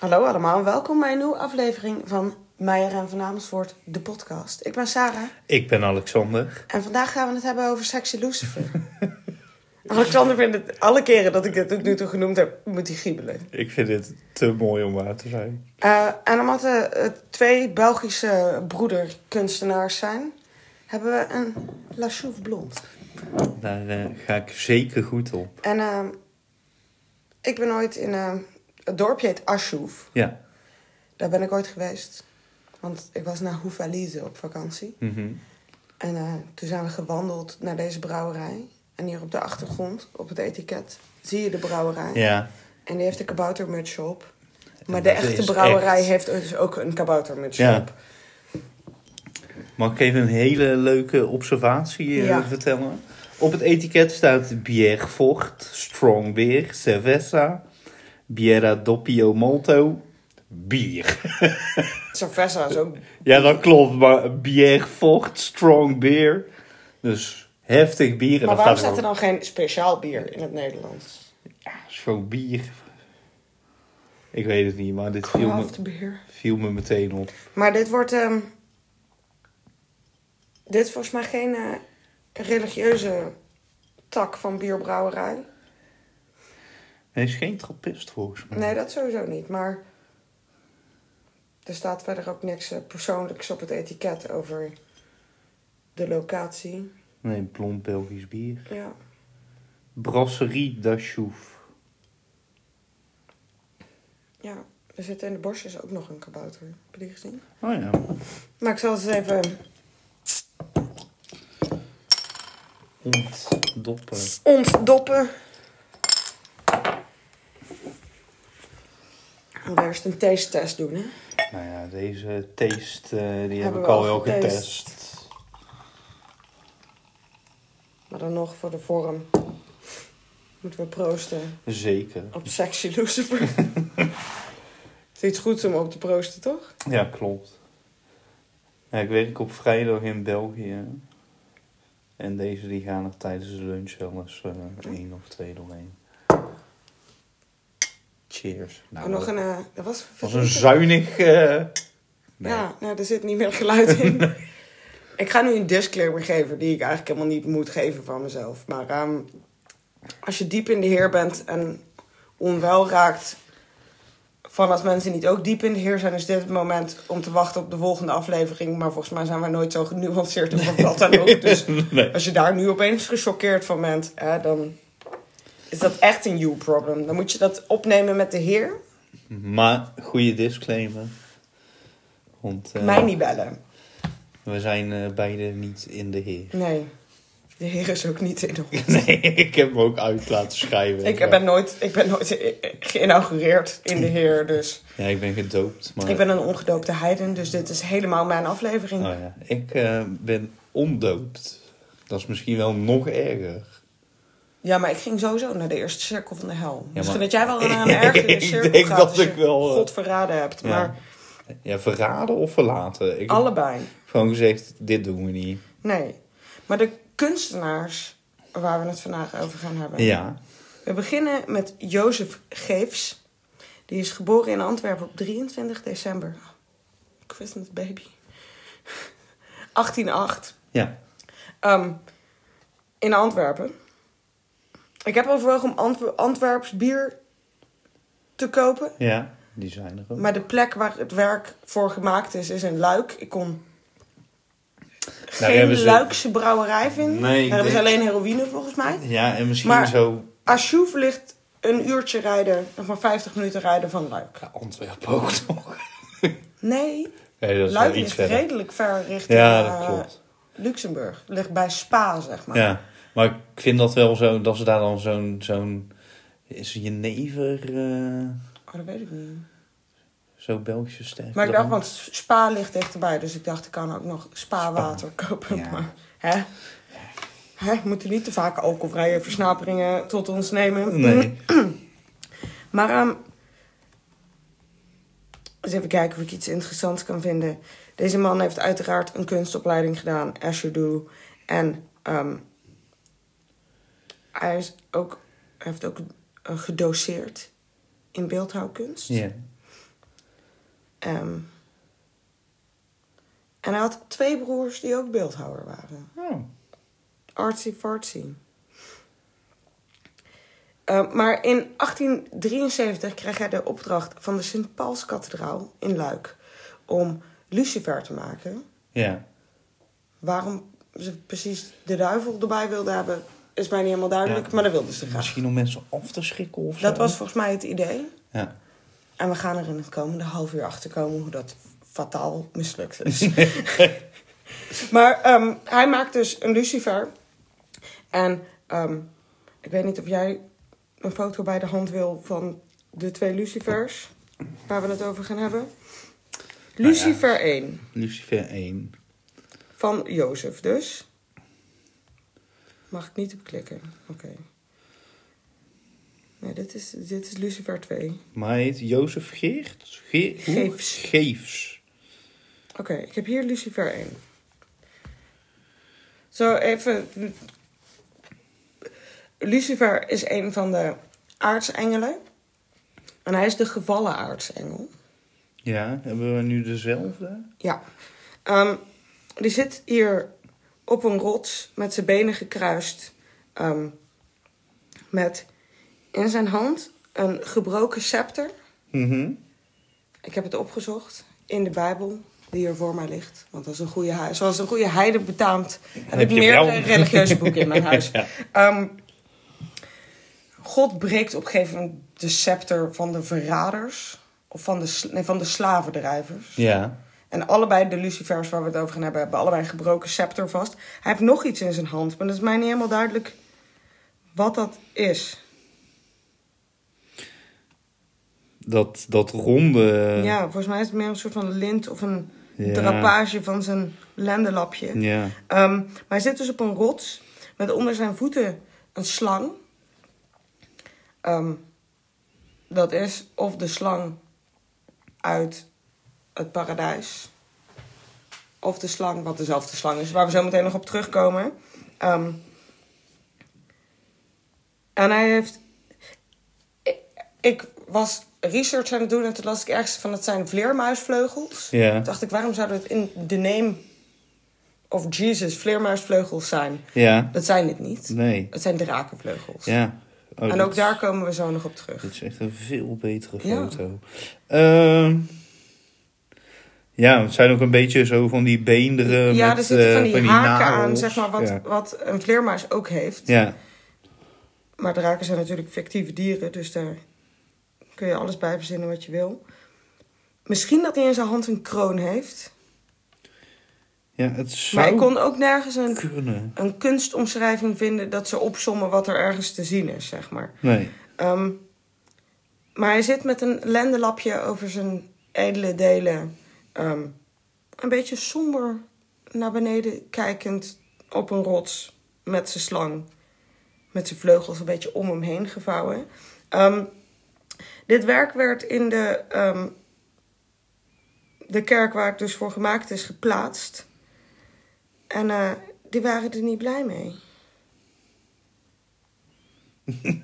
Hallo allemaal, welkom bij een nieuwe aflevering van Meijer en Van Amersfoort, de podcast. Ik ben Sarah Ik ben Alexander. en vandaag gaan we het hebben over Sexy Lucifer. Alexander vindt het alle keren dat ik dit tot nu toe genoemd heb, moet hij giebelen. Ik vind dit te mooi om waar te zijn. Eh, en omdat er eh, twee Belgische broederkunstenaars zijn, hebben we een La Chouve Blond. Daar eh, ga ik zeker goed op. En eh, ik ben ooit in het dorpje heet Aschouv. Ja. Daar ben ik ooit geweest. Want ik was naar Hoefalize op vakantie. Mhm. En eh, toen zijn we gewandeld naar deze brouwerij. En hier op de achtergrond, op het etiket, zie je de brouwerij. Ja. En die heeft een kaboutermutsje op. Maar de echte brouwerij echt- heeft dus ook een kaboutermutsje Ja. op. Mag ik even een hele leuke observatie eh, Ja. vertellen? Op het etiket staat Fort, Strong Beer, Cerveza, Biera Doppio Malto, bier. Cerveza is ook... Ja, dat klopt, maar Bière Fort, Strong Beer. Dus heftig bier. En Maar waarom staat er dan geen speciaal bier in het Nederlands? Ja, gewoon bier. Ik weet het niet, maar dit viel me, viel me meteen op. Maar dit wordt... ehm, dit is volgens mij geen eh, religieuze tak van bierbrouwerij. Hij is geen trappist volgens mij. Nee, dat sowieso niet. Maar er staat verder ook niks eh, persoonlijks op het etiket over de locatie. Nee, blond Belgisch bier. Ja. Brasserie d'Achouf. ja, er zit in de borstjes ook nog een kabouter. Heb je die gezien? Oh ja. Maar ik zal het eens even Ontdoppen. ontdoppen. En eerst een taste test doen, hè? Nou ja, deze taste eh, die heb ik al wel getest. Maar dan nog voor de vorm moeten we proosten Zeker. op Sexy Lucifer. Het is iets goeds om op te proosten, toch? Ja, klopt. Ja, ik werk op vrijdag in België. En deze die gaan er tijdens de lunch wel eens eh, één of twee doorheen. Cheers. Nou, en nog een... eh, dat was, was een zuinig... eh, nee. Ja, nou, er zit niet meer geluid in. ik ga nu een disclaimer geven die ik eigenlijk helemaal niet moet geven van mezelf. Maar ehm, als je diep in de heer bent en onwel raakt van als mensen niet ook diep in de heer zijn, is dit het moment om te wachten op de volgende aflevering. Maar volgens mij zijn wij nooit zo genuanceerd over wat dan ook. Dus nee. als je daar nu opeens gechoqueerd van bent, hè, dan is dat echt een you problem. Dan moet je dat opnemen met de heer. Maar goede disclaimer. Want eh, Mij niet bellen. we zijn eh, beide niet in de heer. Nee, de heer is ook niet in ons. Nee, ik heb hem ook uit laten schrijven. Ik ben nooit, ik ben nooit geïnaugureerd in de Heer, dus Ja, ik ben gedoopt. Maar... ik ben een ongedoopte heiden, dus dit is helemaal mijn aflevering. Oh ja. Ik eh, ben ondoopt. Dat is misschien wel nog erger. Ja, maar ik ging sowieso naar de eerste cirkel van de hel. Misschien maar- dat jij wel naar een ergere Ik cirkel denk gaat dat ik wel, eh, God verraden hebt. Ja. Maar Ja, verraden of verlaten? Ik allebei, gewoon gezegd, dit doen we niet. nee. Maar de kunstenaars waar we het vandaag over gaan hebben. Ja. We beginnen met Jozef Geefs. Die is geboren in Antwerpen op 23 december. Christmas baby. 1808. Ja. Ehm, in Antwerpen. Ik heb overwogen om Antwer- Antwerps bier te kopen. Ja, die zijn er ook. Maar de plek waar het werk voor gemaakt is, is in Luik. Ik kon geen hebben ze- Luikse brouwerij vinden. Nee, Daar hebben ze alleen heroïne volgens mij. Ja, en misschien Maar- zo... Achouf ligt een uurtje rijden, nog maar 50 minuten rijden van Luik. Ja, Antwerpen ook nog. Nee, Nee, dat is Luik ligt verder. redelijk ver richting Ja, eh, dat klopt. Luxemburg. Ligt bij Spa, zeg maar. Ja, maar ik vind dat wel zo, dat ze daar dan zo'n, zo'n, is jenever, eh Oh, dat weet ik niet. zo Belgische sterk. Maar ik dacht, want Spa ligt dichterbij. Dus ik dacht, ik kan ook nog Spa-water kopen. Ja. Maar, hè? Hè? We moeten niet te vaak alcoholvrije versnaperingen tot ons nemen. Nee. Maar ehm eens even kijken of ik iets interessants kan vinden. Deze man heeft uiteraard een kunstopleiding gedaan, as you do. En ehm, hij is ook, hij heeft ook eh, gedoseerd in beeldhouwkunst. Ja. Ehm, en hij had twee broers die ook beeldhouwer waren. Oh. Artsy fartsy. Eh, maar in 1873 kreeg hij de opdracht van de Sint-Paulskathedraal in Luik om Lucifer te maken. Ja. Waarom ze precies de duivel erbij wilden hebben, is mij niet helemaal duidelijk, Ja. maar dat wilden ze graag. Misschien om mensen af te schrikken of zo. Dat was volgens mij het idee. Ja. En we gaan er in het komende half uur achter komen hoe dat fataal mislukt is. maar ehm, hij maakt dus een Lucifer. En ehm, ik weet niet of jij een foto bij de hand wil van de twee Lucifers. Waar we het over gaan hebben. Lucifer 1 Lucifer 1. van Jozef dus. Mag ik niet op klikken? Oké. Nee, dit is, dit is Lucifer 2. Maar hij heet Jozef Geert? Ge? Geefs. Geefs. Oké, ik heb hier Lucifer 1. Zo even. Lucifer is een van de aartsengelen. En hij is de gevallen aartsengel. Ja, hebben we nu dezelfde? Ja. Ehm, die zit hier op een rots met zijn benen gekruist. ehm, met in zijn hand een gebroken scepter. Mhm. Ik heb het opgezocht in de Bijbel, die hier voor mij ligt. Want als een goede, zoals een goede heide betaamt, heb, Heb ik meerdere wel. religieuze boeken in mijn huis. Ja. Ehm, God breekt op een gegeven moment de scepter van de verraders. Of van de, nee, van de slavendrijvers. Ja. En allebei de lucifers waar we het over gaan hebben, hebben allebei een gebroken scepter vast. Hij heeft nog iets in zijn hand, maar dat is mij niet helemaal duidelijk wat dat is. Dat, dat ronde... ja, volgens mij is het meer een soort van lint of een Ja. drapage van zijn lendenlapje. Ja. Ehm, maar hij zit dus op een rots met onder zijn voeten een slang. Ehm, dat is of de slang uit het paradijs. Of de slang, wat dezelfde slang is, waar we zo meteen nog op terugkomen. Ehm, en hij heeft. Ik, ik was research aan het doen en toen las ik ergens van het zijn vleermuisvleugels. Ja. Toen dacht ik, waarom zou het in de name of Jesus vleermuisvleugels zijn? Ja. Dat zijn het niet. Nee. Het zijn drakenvleugels. Ja. Oh, en ook daar komen we zo nog op terug. Dit is echt een veel betere foto. Ehm, ja, het zijn ook een beetje zo van die beenderen ja, met er zitten van eh, die haken aan, zeg maar, wat, Ja. wat een vleermuis ook heeft. ja. Maar draken zijn natuurlijk fictieve dieren, dus daar kun je alles bij verzinnen wat je wil. Misschien dat hij in zijn hand een kroon heeft. ja, het zou Maar ik kon ook nergens een, kunnen. een kunstomschrijving vinden dat ze opsommen wat er ergens te zien is, zeg maar. Nee. Ehm, maar hij zit met een lendenlapje over zijn edele delen. Ehm, een beetje somber naar beneden kijkend op een rots met zijn slang. Met zijn vleugels een beetje om hem heen gevouwen. Ehm, dit werk werd in de, ehm, de kerk waar het dus voor gemaakt is geplaatst. En eh, die waren er niet blij mee.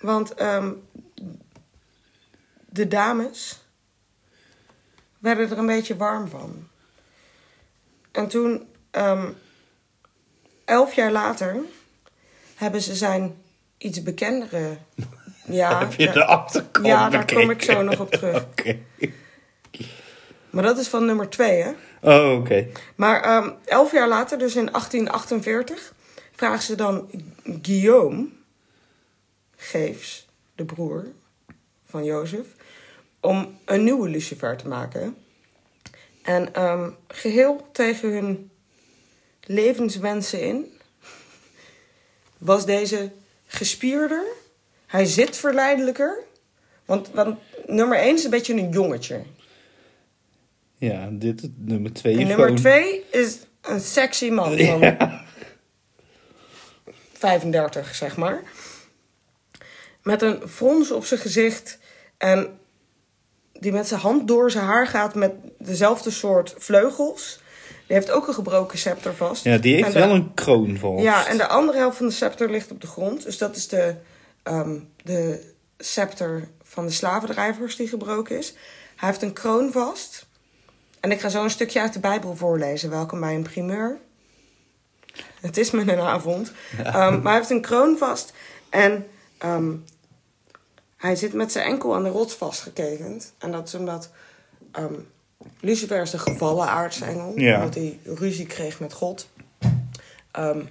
Want de dames werden er een beetje warm van. En toen, ehm, elf jaar later, hebben ze zijn iets bekendere. Ja, Heb je ja, de achterkant ja, daar kom ik zo nog op terug. Maar dat is van nummer twee, hè? Oh, oké. Maar ehm, elf jaar later, dus in 1848, vragen ze dan Guillaume, Geefs, de broer van Jozef, om een nieuwe Lucifer te maken. En ehm, geheel tegen hun levenswensen in, was deze gespierder. Hij zit verleidelijker. Want, want nummer 1 is een beetje een jongetje. Ja, dit is nummer twee. En is nummer gewoon- 2 is een sexy man van Ja. 35, zeg maar. Met een frons op zijn gezicht. En die met zijn hand door zijn haar gaat met dezelfde soort vleugels. Die heeft ook een gebroken scepter vast. ja, die heeft de- wel een kroon vast. Ja, en de andere helft van de scepter ligt op de grond. Dus dat is de, ehm, de scepter van de slavendrijvers die gebroken is. Hij heeft een kroon vast. En ik ga zo een stukje uit de Bijbel voorlezen. Welkom bij een primeur. Het is met een avond. Ehm, maar hij heeft een kroon vast. En ehm, hij zit met zijn enkel aan de rots vastgeketend. En dat is omdat ehm, Lucifer is de gevallen aartsengel. Ja. Omdat hij ruzie kreeg met God. Ehm,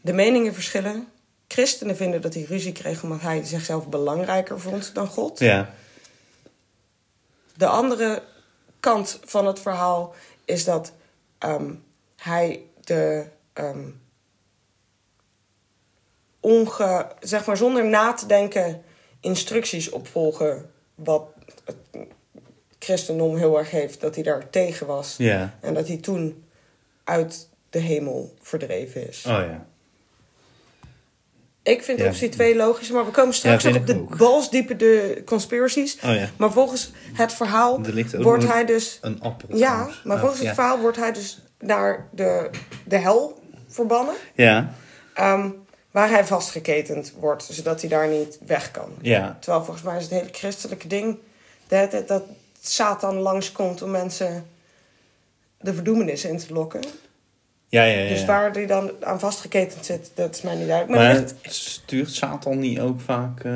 de meningen verschillen. Christenen vinden dat hij ruzie kreeg omdat hij zichzelf belangrijker vond dan God. Ja. De andere kant van het verhaal is dat ehm, hij de onge, zeg maar zonder na te denken instructies opvolgen wat het christendom heel erg heeft, dat hij daar tegen was Ja. en dat hij toen uit de hemel verdreven is. Oh ja. Ik vind Ja. optie 2 logisch, maar we komen straks Ja, op de ook. balsdiepe de conspiracies. Oh ja. Maar volgens het verhaal Er wordt hij dus Een appel. Ja, trouwens. maar Oh, volgens het verhaal wordt hij dus naar de, de hel verbannen. Ja. ehm, waar hij vastgeketend wordt, zodat hij daar niet weg kan. Ja. Terwijl volgens mij is het hele christelijke ding dat, dat, dat Satan langskomt om mensen de verdoemenis in te lokken. Ja, ja, ja. Dus waar hij dan aan vastgeketend zit, dat is mij niet duidelijk. Maar, stuurt Satan niet ook vaak eh,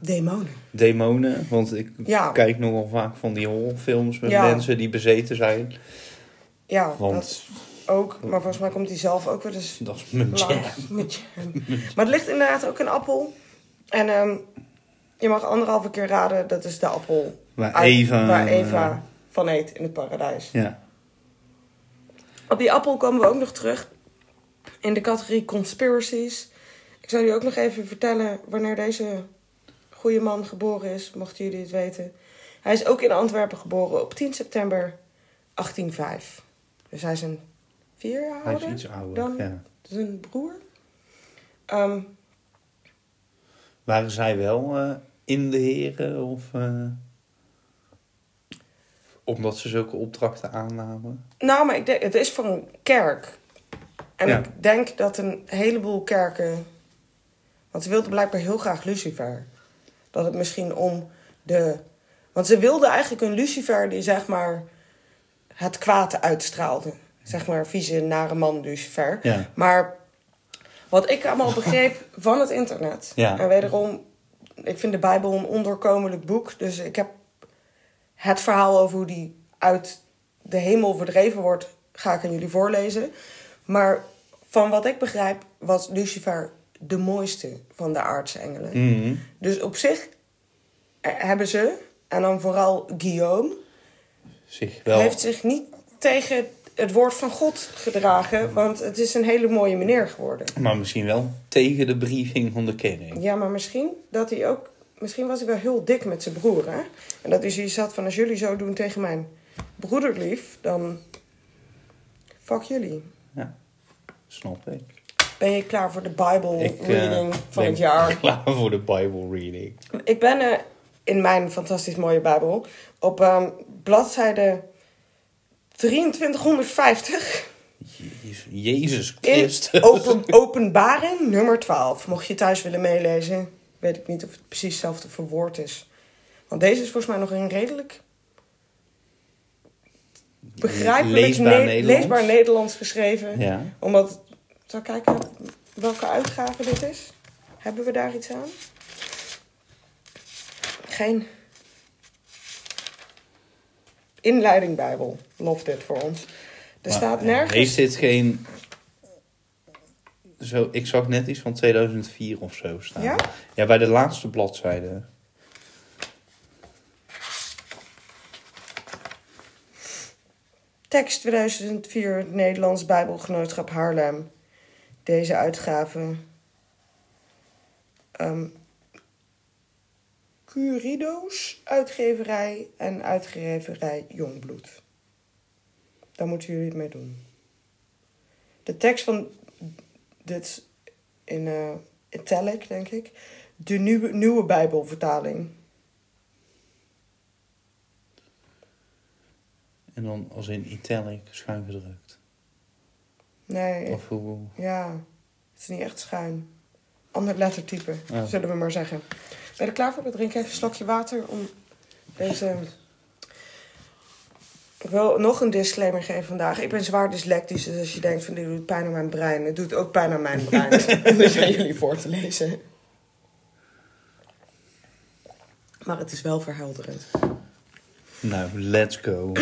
demonen. demonen? Want ik Ja. kijk nogal vaak van die horrorfilms met Ja. mensen die bezeten zijn. Ja, Want- dat ook. Maar volgens mij komt hij zelf ook wel eens Dat is jam. met jam. Maar het ligt inderdaad ook een appel. En ehm, je mag anderhalve keer raden, dat is de appel Waar uit- Eva... waar Eva eh, van eet in het paradijs. ja. Op die appel komen we ook nog terug in de categorie conspiracies. Ik zou jullie ook nog even vertellen wanneer deze goede man geboren is, mochten jullie het weten. Hij is ook in Antwerpen geboren op 10 september 1805. Dus hij is een vier Hij is iets ouder. dan Ja. zijn broer. Ehm, Waren zij wel eh, in de heren? Of... eh, omdat ze zulke opdrachten aannamen? Nou, maar ik denk, het is voor een kerk. En Ja. ik denk dat een heleboel kerken. Want ze wilden blijkbaar heel graag Lucifer. Dat het misschien om de. Want ze wilden eigenlijk een Lucifer die zeg maar het kwaad uitstraalde. Zeg maar vieze, nare man Lucifer. Ja. Maar wat ik allemaal begreep van het internet. Ja. En wederom, ik vind de Bijbel een ondoorkomelijk boek. Dus ik heb het verhaal over hoe die uit de hemel verdreven wordt, ga ik aan jullie voorlezen. Maar van wat ik begrijp, was Lucifer de mooiste van de aardse engelen. Mhm. Dus op zich eh, hebben ze, en dan vooral Guillaume, Zich wel... heeft zich niet tegen het woord van God gedragen, want het is een hele mooie meneer geworden. Maar misschien wel tegen de briefing van de kerk. Ja, maar misschien dat hij ook. Misschien was hij wel heel dik met zijn broer, hè? En dat hij zoiets had van: als jullie zo doen tegen mijn broederlief, dan. Fuck jullie. Snap ik. Ben je klaar voor de Bible Ik eh, reading van het jaar? klaar voor de Bible reading. Ik ben eh, in mijn fantastisch mooie Bijbel op ehm, bladzijde 2350 Jezus, Christus. open, openbaring nummer 12. Mocht je thuis willen meelezen, weet ik niet of het precies hetzelfde verwoord is. Want deze is volgens mij nog een redelijk begrijpelijk Leesbaar Ne- Nederlands. leesbaar Nederlands geschreven. Ja. Omdat, zal ik kijken welke uitgave dit is? Hebben we daar iets aan? Geen inleiding Bijbel. Lof dit voor ons. Er Maar staat nergens... Heeft dit geen... Zo, ik zag net iets van 2004 of zo staan. Ja? Ja, bij de laatste bladzijde. Tekst 2004, het Nederlands Bijbelgenootschap Haarlem. Deze uitgave. Ehm Curido's uitgeverij en uitgeverij Jongbloed. Daar moeten jullie het mee doen. De tekst van dit in eh, italic, denk ik. De nieuwe, nieuwe Bijbelvertaling. En dan als in italic schuin gedrukt. Nee, Of hoe... Ja, het is niet echt schuin. Ander lettertype, Ja. zullen we maar zeggen. Ben je er klaar voor? Dan drink ik even een slokje water om deze Ik wil nog een disclaimer geven vandaag. Ik ben zwaar dyslectisch, dus als je denkt van dit doet pijn aan mijn brein, het doet ook pijn aan mijn brein. dit aan jullie voor te lezen. Maar het is wel verhelderend. Nou, let's go.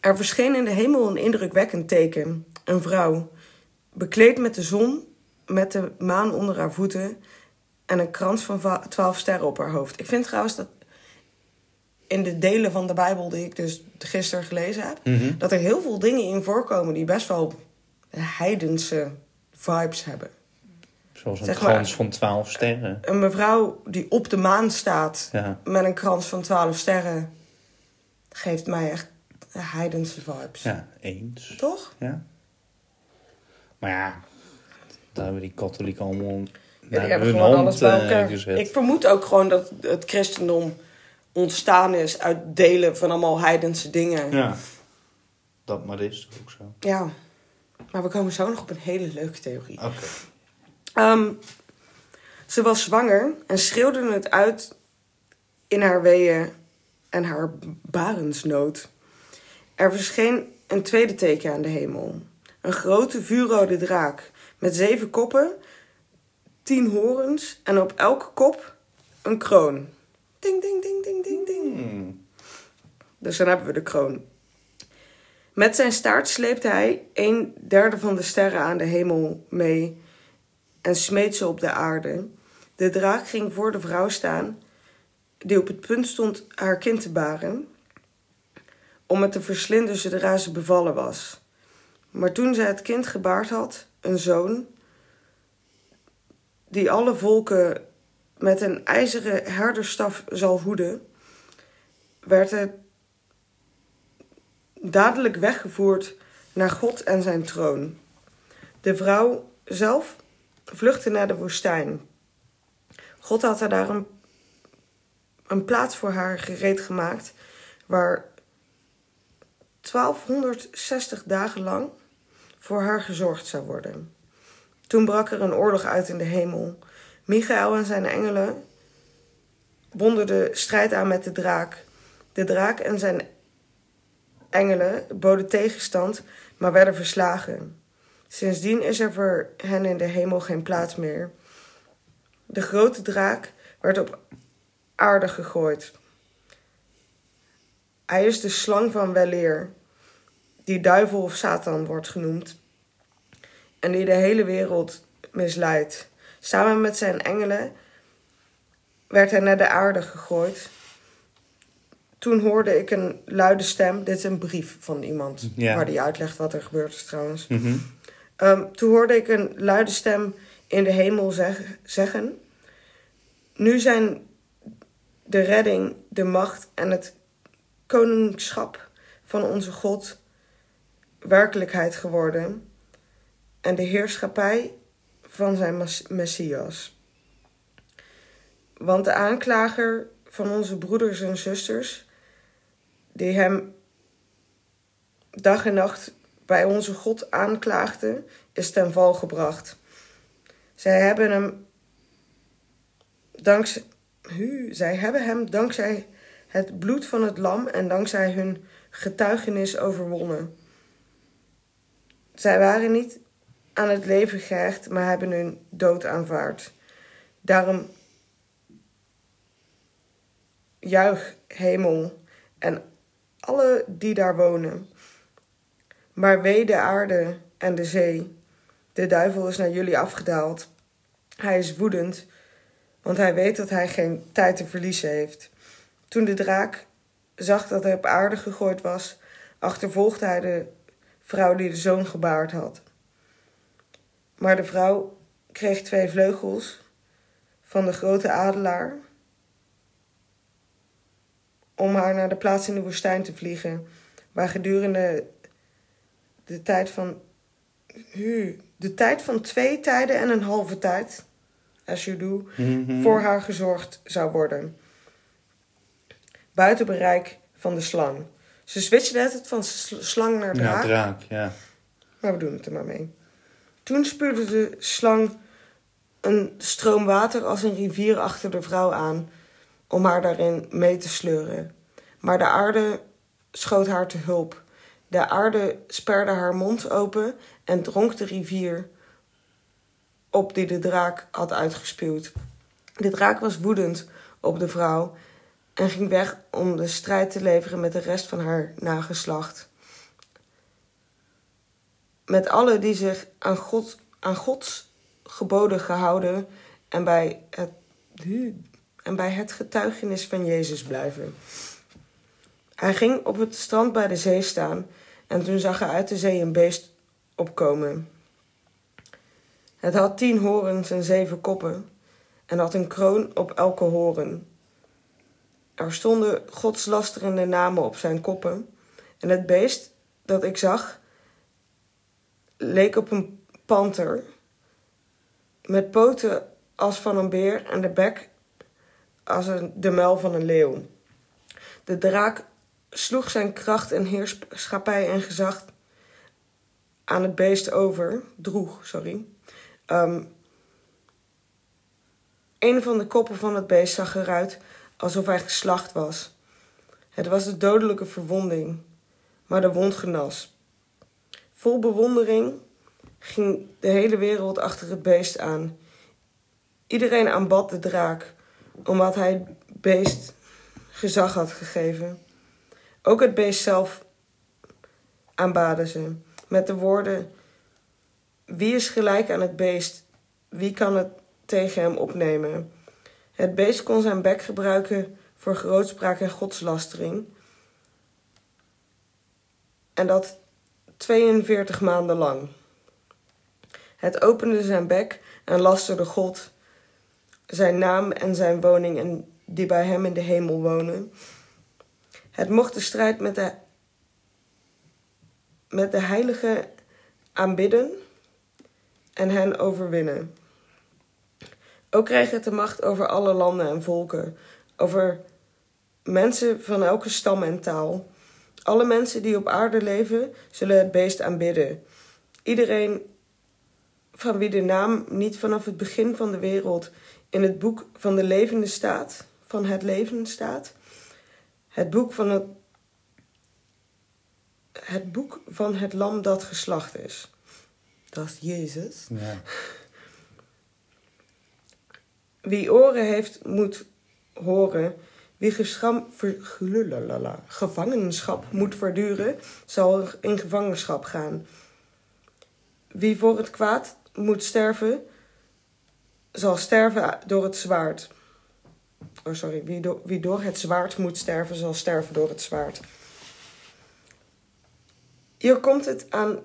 Er verscheen in de hemel een indrukwekkend teken. Een vrouw, bekleed met de zon, met de maan onder haar voeten en een krans van va- twaalf sterren op haar hoofd. Ik vind trouwens dat in de delen van de Bijbel die ik dus gisteren gelezen heb, Mhm. dat er heel veel dingen in voorkomen die best wel heidense vibes hebben. Zoals een Zeg maar- krans van 12 sterren. Een mevrouw die op de maan staat Ja. met een krans van twaalf sterren, geeft mij echt heidense vibes. ja, eens. Toch? Ja. Maar ja, daar hebben die katholieken allemaal Ja, die hebben gewoon hand alles bij eh, elkaar. Ik vermoed ook gewoon dat het christendom ontstaan is uit delen van allemaal heidense dingen. Ja. Ja, dat maar is ook zo. Maar we komen zo nog op een hele leuke theorie. Oké. Ehm, ze was zwanger en schreeuwde het uit in haar weeën en haar barensnood. Er verscheen een tweede teken aan de hemel. Een grote vuurrode draak met zeven koppen, tien horens en op elke kop een kroon. Ding, ding, ding, ding, ding, ding. Hmm. Dus dan hebben we de kroon. Met zijn staart sleepte hij een derde van de sterren aan de hemel mee en smeet ze op de aarde. De draak ging voor de vrouw staan, die op het punt stond haar kind te baren, om het te verslinden zodra ze bevallen was. Maar toen zij het kind gebaard had, een zoon, die alle volken met een ijzeren herderstaf zal hoeden, werd het dadelijk weggevoerd naar God en zijn troon. De vrouw zelf vluchtte naar de woestijn. God had haar daar een, een plaats voor haar gereed gemaakt, waar 1260 dagen lang voor haar gezorgd zou worden. Toen brak er een oorlog uit in de hemel. Michael en zijn engelen bonden de strijd aan met de draak. De draak en zijn engelen boden tegenstand, maar werden verslagen. Sindsdien is er voor hen in de hemel geen plaats meer. De grote draak werd op aarde gegooid. Hij is de slang van weleer, die duivel of Satan wordt genoemd, en die de hele wereld misleidt. Samen met zijn engelen werd hij naar de aarde gegooid. Toen hoorde ik een luide stem. Dit is een brief van iemand Ja. waar die uitlegt wat er gebeurd is trouwens. Mhm. Ehm, toen hoorde ik een luide stem in de hemel zeg- zeggen: Nu zijn de redding, de macht en het koningschap van onze God werkelijkheid geworden en de heerschappij van zijn Mes- Messias. Want de aanklager van onze broeders en zusters, die hem dag en nacht bij onze God aanklaagde, is ten val gebracht. Zij hebben hem dankzij, zij hebben hem dankzij het bloed van het lam en dankzij hun getuigenis overwonnen. Zij waren niet aan het leven gehecht, maar hebben hun dood aanvaard. Daarom juich hemel en alle die daar wonen. Maar wee de aarde en de zee. De duivel is naar jullie afgedaald. Hij is woedend, want hij weet dat hij geen tijd te verliezen heeft. Toen de draak zag dat hij op aarde gegooid was, achtervolgde hij de vrouw die de zoon gebaard had. Maar de vrouw kreeg twee vleugels van de grote adelaar om haar naar de plaats in de woestijn te vliegen, waar gedurende de tijd van hu, de tijd van twee tijden en een halve tijd, as you do, Mhm. voor haar gezorgd zou worden. Buiten bereik van de slang. Ze switchen net het van sl- slang naar Ja, draak. draak, ja. Maar we doen het er maar mee. Toen spuurde de slang een stroom water als een rivier achter de vrouw aan om haar daarin mee te sleuren. Maar de aarde schoot haar te hulp. De aarde sperde haar mond open en dronk de rivier op die de draak had uitgespuwd. De draak was woedend op de vrouw en ging weg om de strijd te leveren met de rest van haar nageslacht. Met alle die zich aan, God, aan Gods geboden gehouden en bij, het, en bij het getuigenis van Jezus blijven. Hij ging op het strand bij de zee staan en toen zag hij uit de zee een beest opkomen. Het had tien horens en zeven koppen en had een kroon op elke horen. Er stonden godslasterende namen op zijn koppen en het beest dat ik zag leek op een panter met poten als van een beer en de bek als een, de muil van een leeuw. De draak sloeg zijn kracht en heerschappij en gezag aan het beest over, droeg, sorry. Um, een van de koppen van het beest zag eruit alsof hij geslacht was. Het was de dodelijke verwonding, maar de wond genas. Vol bewondering ging de hele wereld achter het beest aan. Iedereen aanbad de draak, omdat hij het beest gezag had gegeven. Ook het beest zelf aanbaden ze, met de woorden: Wie is gelijk aan het beest? Wie kan het tegen hem opnemen? Het beest kon zijn bek gebruiken voor grootspraak en godslastering. En dat 42 maanden lang. Het opende zijn bek en lasterde God, zijn naam en zijn woning en die bij hem in de hemel wonen. Het mocht de strijd met de, met de heilige aanbidden en hen overwinnen. Ook kreeg het de macht over alle landen en volken, over mensen van elke stam en taal. Alle mensen die op aarde leven, zullen het beest aanbidden. Iedereen van wie de naam niet vanaf het begin van de wereld in het boek van de levende staat, van het leven staat. Het boek van het, het boek van het lam dat geslacht is. Dat is Jezus. Ja. Wie oren heeft, moet horen. Wie gescham, ver, gevangenschap moet verduren, zal in gevangenschap gaan. Wie voor het kwaad moet sterven, zal sterven door het zwaard. Oh, sorry. Wie, wie door het zwaard moet sterven, zal sterven door het zwaard. Hier komt het aan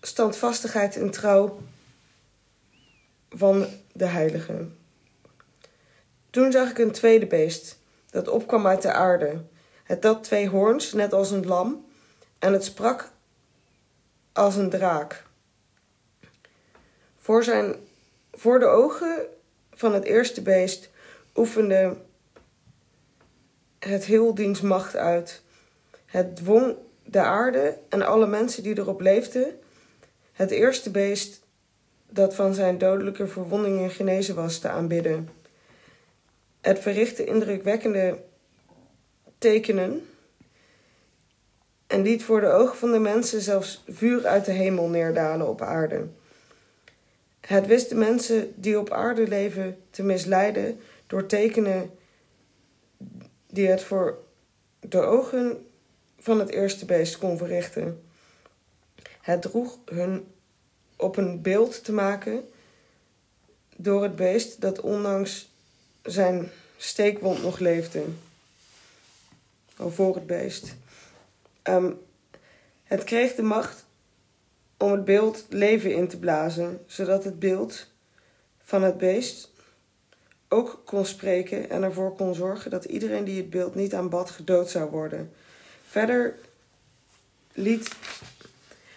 standvastigheid en trouw van de heiligen. Toen zag ik een tweede beest, dat opkwam uit de aarde. Het had twee hoorns, net als een lam, en het sprak als een draak. Voor, zijn, voor de ogen van het eerste beest oefende het heel diens macht uit. Het dwong de aarde en alle mensen die erop leefden, het eerste beest dat van zijn dodelijke verwondingen genezen was, te aanbidden. Het verrichtte indrukwekkende tekenen en liet voor de ogen van de mensen zelfs vuur uit de hemel neerdalen op aarde. Het wist de mensen die op aarde leven te misleiden door tekenen die het voor de ogen van het eerste beest kon verrichten. Het droeg hun op een beeld te maken door het beest dat ondanks zijn steekwond nog leefde. Voor het beest. Um, het kreeg de macht om het beeld leven in te blazen, zodat het beeld van het beest ook kon spreken en ervoor kon zorgen dat iedereen die het beeld niet aanbad gedood zou worden. Verder liet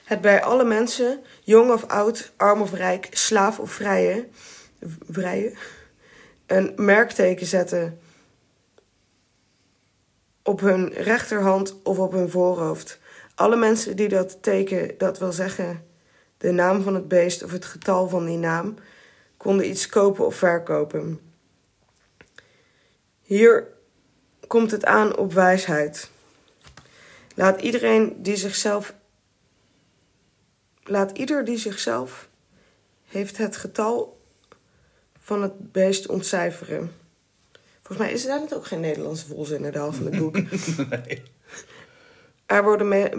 het bij alle mensen, jong of oud, arm of rijk, slaaf of vrije, vrije een merkteken zetten op hun rechterhand of op hun voorhoofd. Alle mensen die dat teken, dat wil zeggen de naam van het beest of het getal van die naam, konden iets kopen of verkopen. Hier komt het aan op wijsheid. Laat iedereen die zichzelf. Laat ieder die zichzelf heeft het getal van het beest ontcijferen. Volgens mij is daar net ook geen Nederlandse volzin in de half van het boek. Nee. Er, worden mee,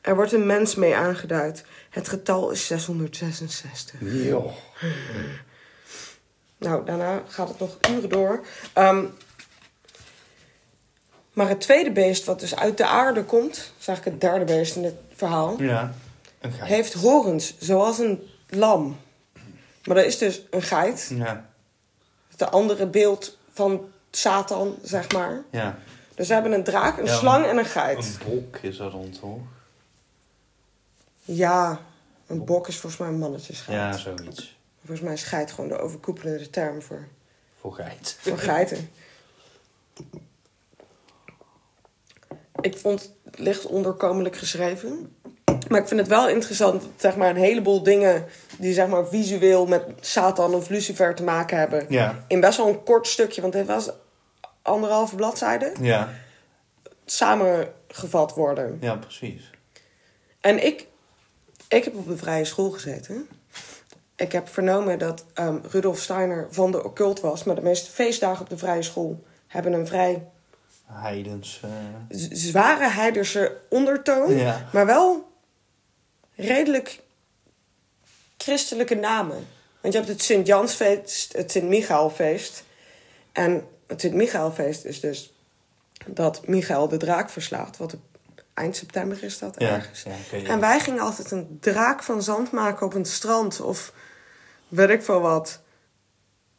er wordt een mens mee aangeduid. Het getal is 666. Joh. Nou, daarna gaat het nog uren door. Ehm, maar het tweede beest, wat dus uit de aarde komt, is eigenlijk het derde beest in het verhaal, Ja. Heeft horens, zoals een lam. Maar dat is dus een geit. Ja. Het andere beeld van Satan, zeg maar. Ja. Dus we hebben een draak, een Ja, slang en een geit. Een bok is dat dan toch? Ja, een bok is volgens mij een mannetjesgeit. Ja, zoiets. Volgens mij is geit gewoon de overkoepelende term voor, Voor geit. voor geiten. Ik vond het licht onderkomelijk geschreven. Maar ik vind het wel interessant dat zeg maar, een heleboel dingen die zeg maar, visueel met Satan of Lucifer te maken hebben. Ja. In best wel een kort stukje, want dit was anderhalve bladzijde, Ja. samengevat worden. Ja, precies. En ik, ik heb op de vrije school gezeten. Ik heb vernomen dat ehm, Rudolf Steiner van de occult was. Maar de meeste feestdagen op de vrije school hebben een vrij Heidens. eh, zware heiderse ondertoon. Ja. Maar wel redelijk christelijke namen. Want je hebt het Sint-Jansfeest, het Sint-Michaelfeest. En het Sint-Michaelfeest is dus dat Michael de draak verslaat. Wat eind september is dat ja. ergens. Ja, oké, ja. En wij gingen altijd een draak van zand maken op een strand. Of weet ik veel wat.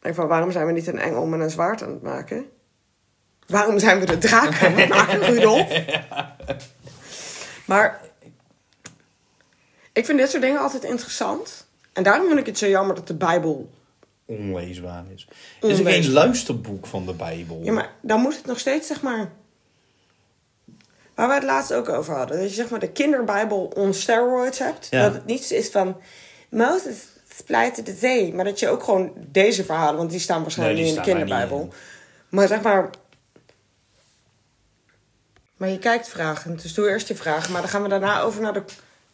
Ik van, waarom zijn we niet een engel met een zwaard aan het maken? Waarom zijn we de draak aan het maken, Rudolf? Maar ik vind dit soort dingen altijd interessant. En daarom vind ik het zo jammer dat de Bijbel... Onleesbaar is. Is er Onleesbaar. geen luisterboek van de Bijbel? Ja, maar dan moet het nog steeds, zeg maar... Waar we het laatst ook over hadden. Dat je zeg maar de kinderbijbel on steroids hebt. Ja. Dat het niets is van... Mozes splijtte de zee. Maar dat je ook gewoon deze verhalen... Want die staan waarschijnlijk Nee, niet die in de staan kinderbijbel. Maar zeg maar... Maar je kijkt vragen. Dus doe eerst je vragen. Maar dan gaan we daarna over naar de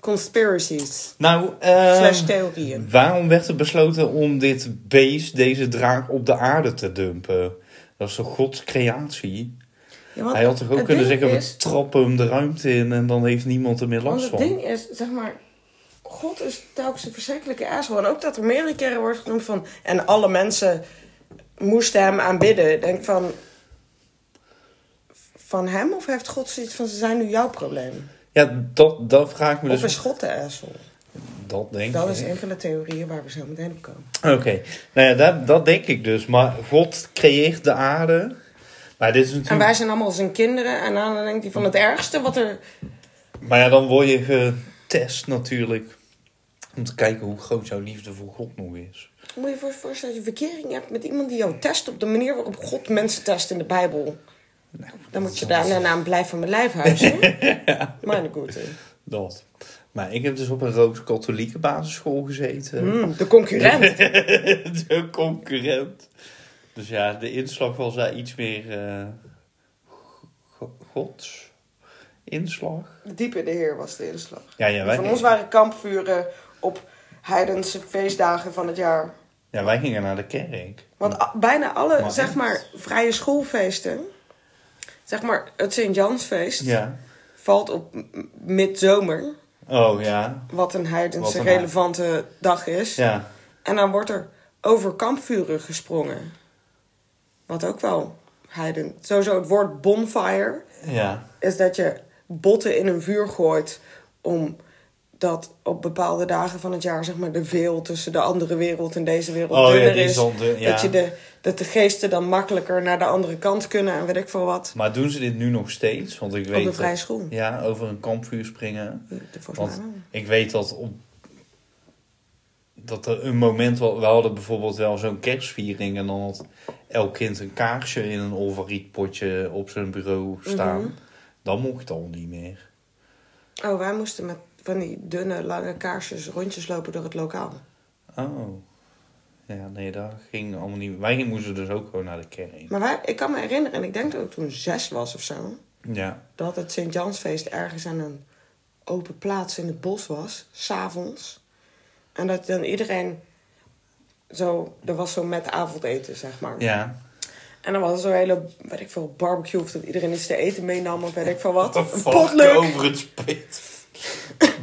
conspiracies. Nou, ehm, Slash theorieën. waarom werd er besloten om dit beest, deze draak, op de aarde te dumpen? Dat is toch Gods creatie? Ja, Hij had toch ook het kunnen zeggen, is- we trappen hem de ruimte in en dan heeft niemand er meer last het van. ding is, zeg maar, God is telkens een verschrikkelijke asshole. En ook dat er meerdere keren wordt genoemd van... En alle mensen moesten hem aanbidden. Denk van... Van hem? Of heeft God zoiets van, ze zijn nu jouw probleem? Ja, dat, dat vraag ik me Of dus. is God de asshole? Dat denk Dat ik. is een van de theorieën waar we zo meteen op komen. Oké, nou ja, dat, dat denk ik dus. Maar God creëert de aarde. Maar dit is En natuurlijk. wij zijn allemaal zijn kinderen. En dan denkt hij van het ergste wat er... Maar ja, dan word je getest natuurlijk. Om te kijken hoe groot jouw liefde voor God nog is. Moet je je voor- voorstellen dat je verkering hebt met iemand die jou test... op de manier waarop God mensen test in de Bijbel. Dan moet je daar naar een blijf van mijn lijf huizen. Mijn goede. Dat. Maar ik heb dus op een rooms-katholieke basisschool gezeten. Mm, de concurrent. de concurrent. Dus ja, de inslag was daar iets meer go- gods inslag. Diep in de Heer was de inslag. Ja, ja, wij, Van ons waren kampvuren op heidense feestdagen van het jaar. ja, wij gingen naar de kerk. Want bijna alle, Maar zeg maar, vrije schoolfeesten... Zeg maar, het Sint-Jansfeest Ja. valt op midzomer. Oh ja. Wat een heidense Wat een relevante dag is. Ja. En dan wordt er over kampvuren gesprongen. Wat ook wel heiden... Sowieso het woord bonfire... Ja. is dat je botten in een vuur gooit om dat op bepaalde dagen van het jaar zeg maar de veel tussen de andere wereld en deze wereld Oh dunner is. ja. Dat je de dat de geesten dan makkelijker naar de andere kant kunnen en weet ik veel wat. Maar doen ze dit nu nog steeds? Want ik weet Op vrije school. Ja, over een kampvuur springen. Want ik weet dat op dat er een moment wel, we hadden bijvoorbeeld wel zo'n kerstviering en dan had elk kind een kaarsje in een olvarietpotje op zijn bureau staan. Mhm. Dan mocht al niet meer. Oh, wij moesten met van die dunne, lange kaarsjes rondjes lopen door het lokaal. Oh. Ja, nee, dat ging allemaal niet. Wij moesten dus ook gewoon naar de kerk. Maar wij, ik kan me herinneren, en ik denk dat ik toen zes was of zo. Ja. dat het Sint-Jansfeest ergens aan een open plaats in het bos was, s'avonds. En dat dan iedereen zo, er was zo met avondeten, zeg maar. Ja. En dan was er zo'n hele, weet ik veel, barbecue of dat iedereen iets te eten meenam of weet ik veel wat. Een over het spit.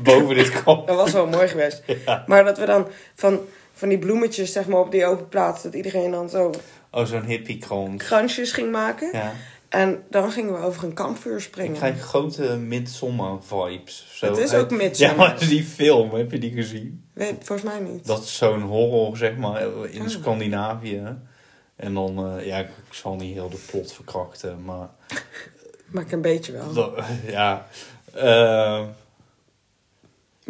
Boven dit kamp. Dat was wel mooi geweest. Ja. Maar dat we dan van, van die bloemetjes, zeg maar, op die open plaats, dat iedereen dan zo Oh, zo'n hippiekrans. kransjes ging maken. Ja. En dan gingen we over een kampvuur springen. Ik krijg grote midsommar vibes. Zo Het is ook Midsommar. Ja, maar die film, heb je die gezien? Weet, volgens mij niet. Dat is zo'n horror, zeg maar, in Oh. Scandinavië. En dan, eh, ja, ik zal niet heel de plot verkrachten, maar... Maar ik een beetje wel. Ja, eh,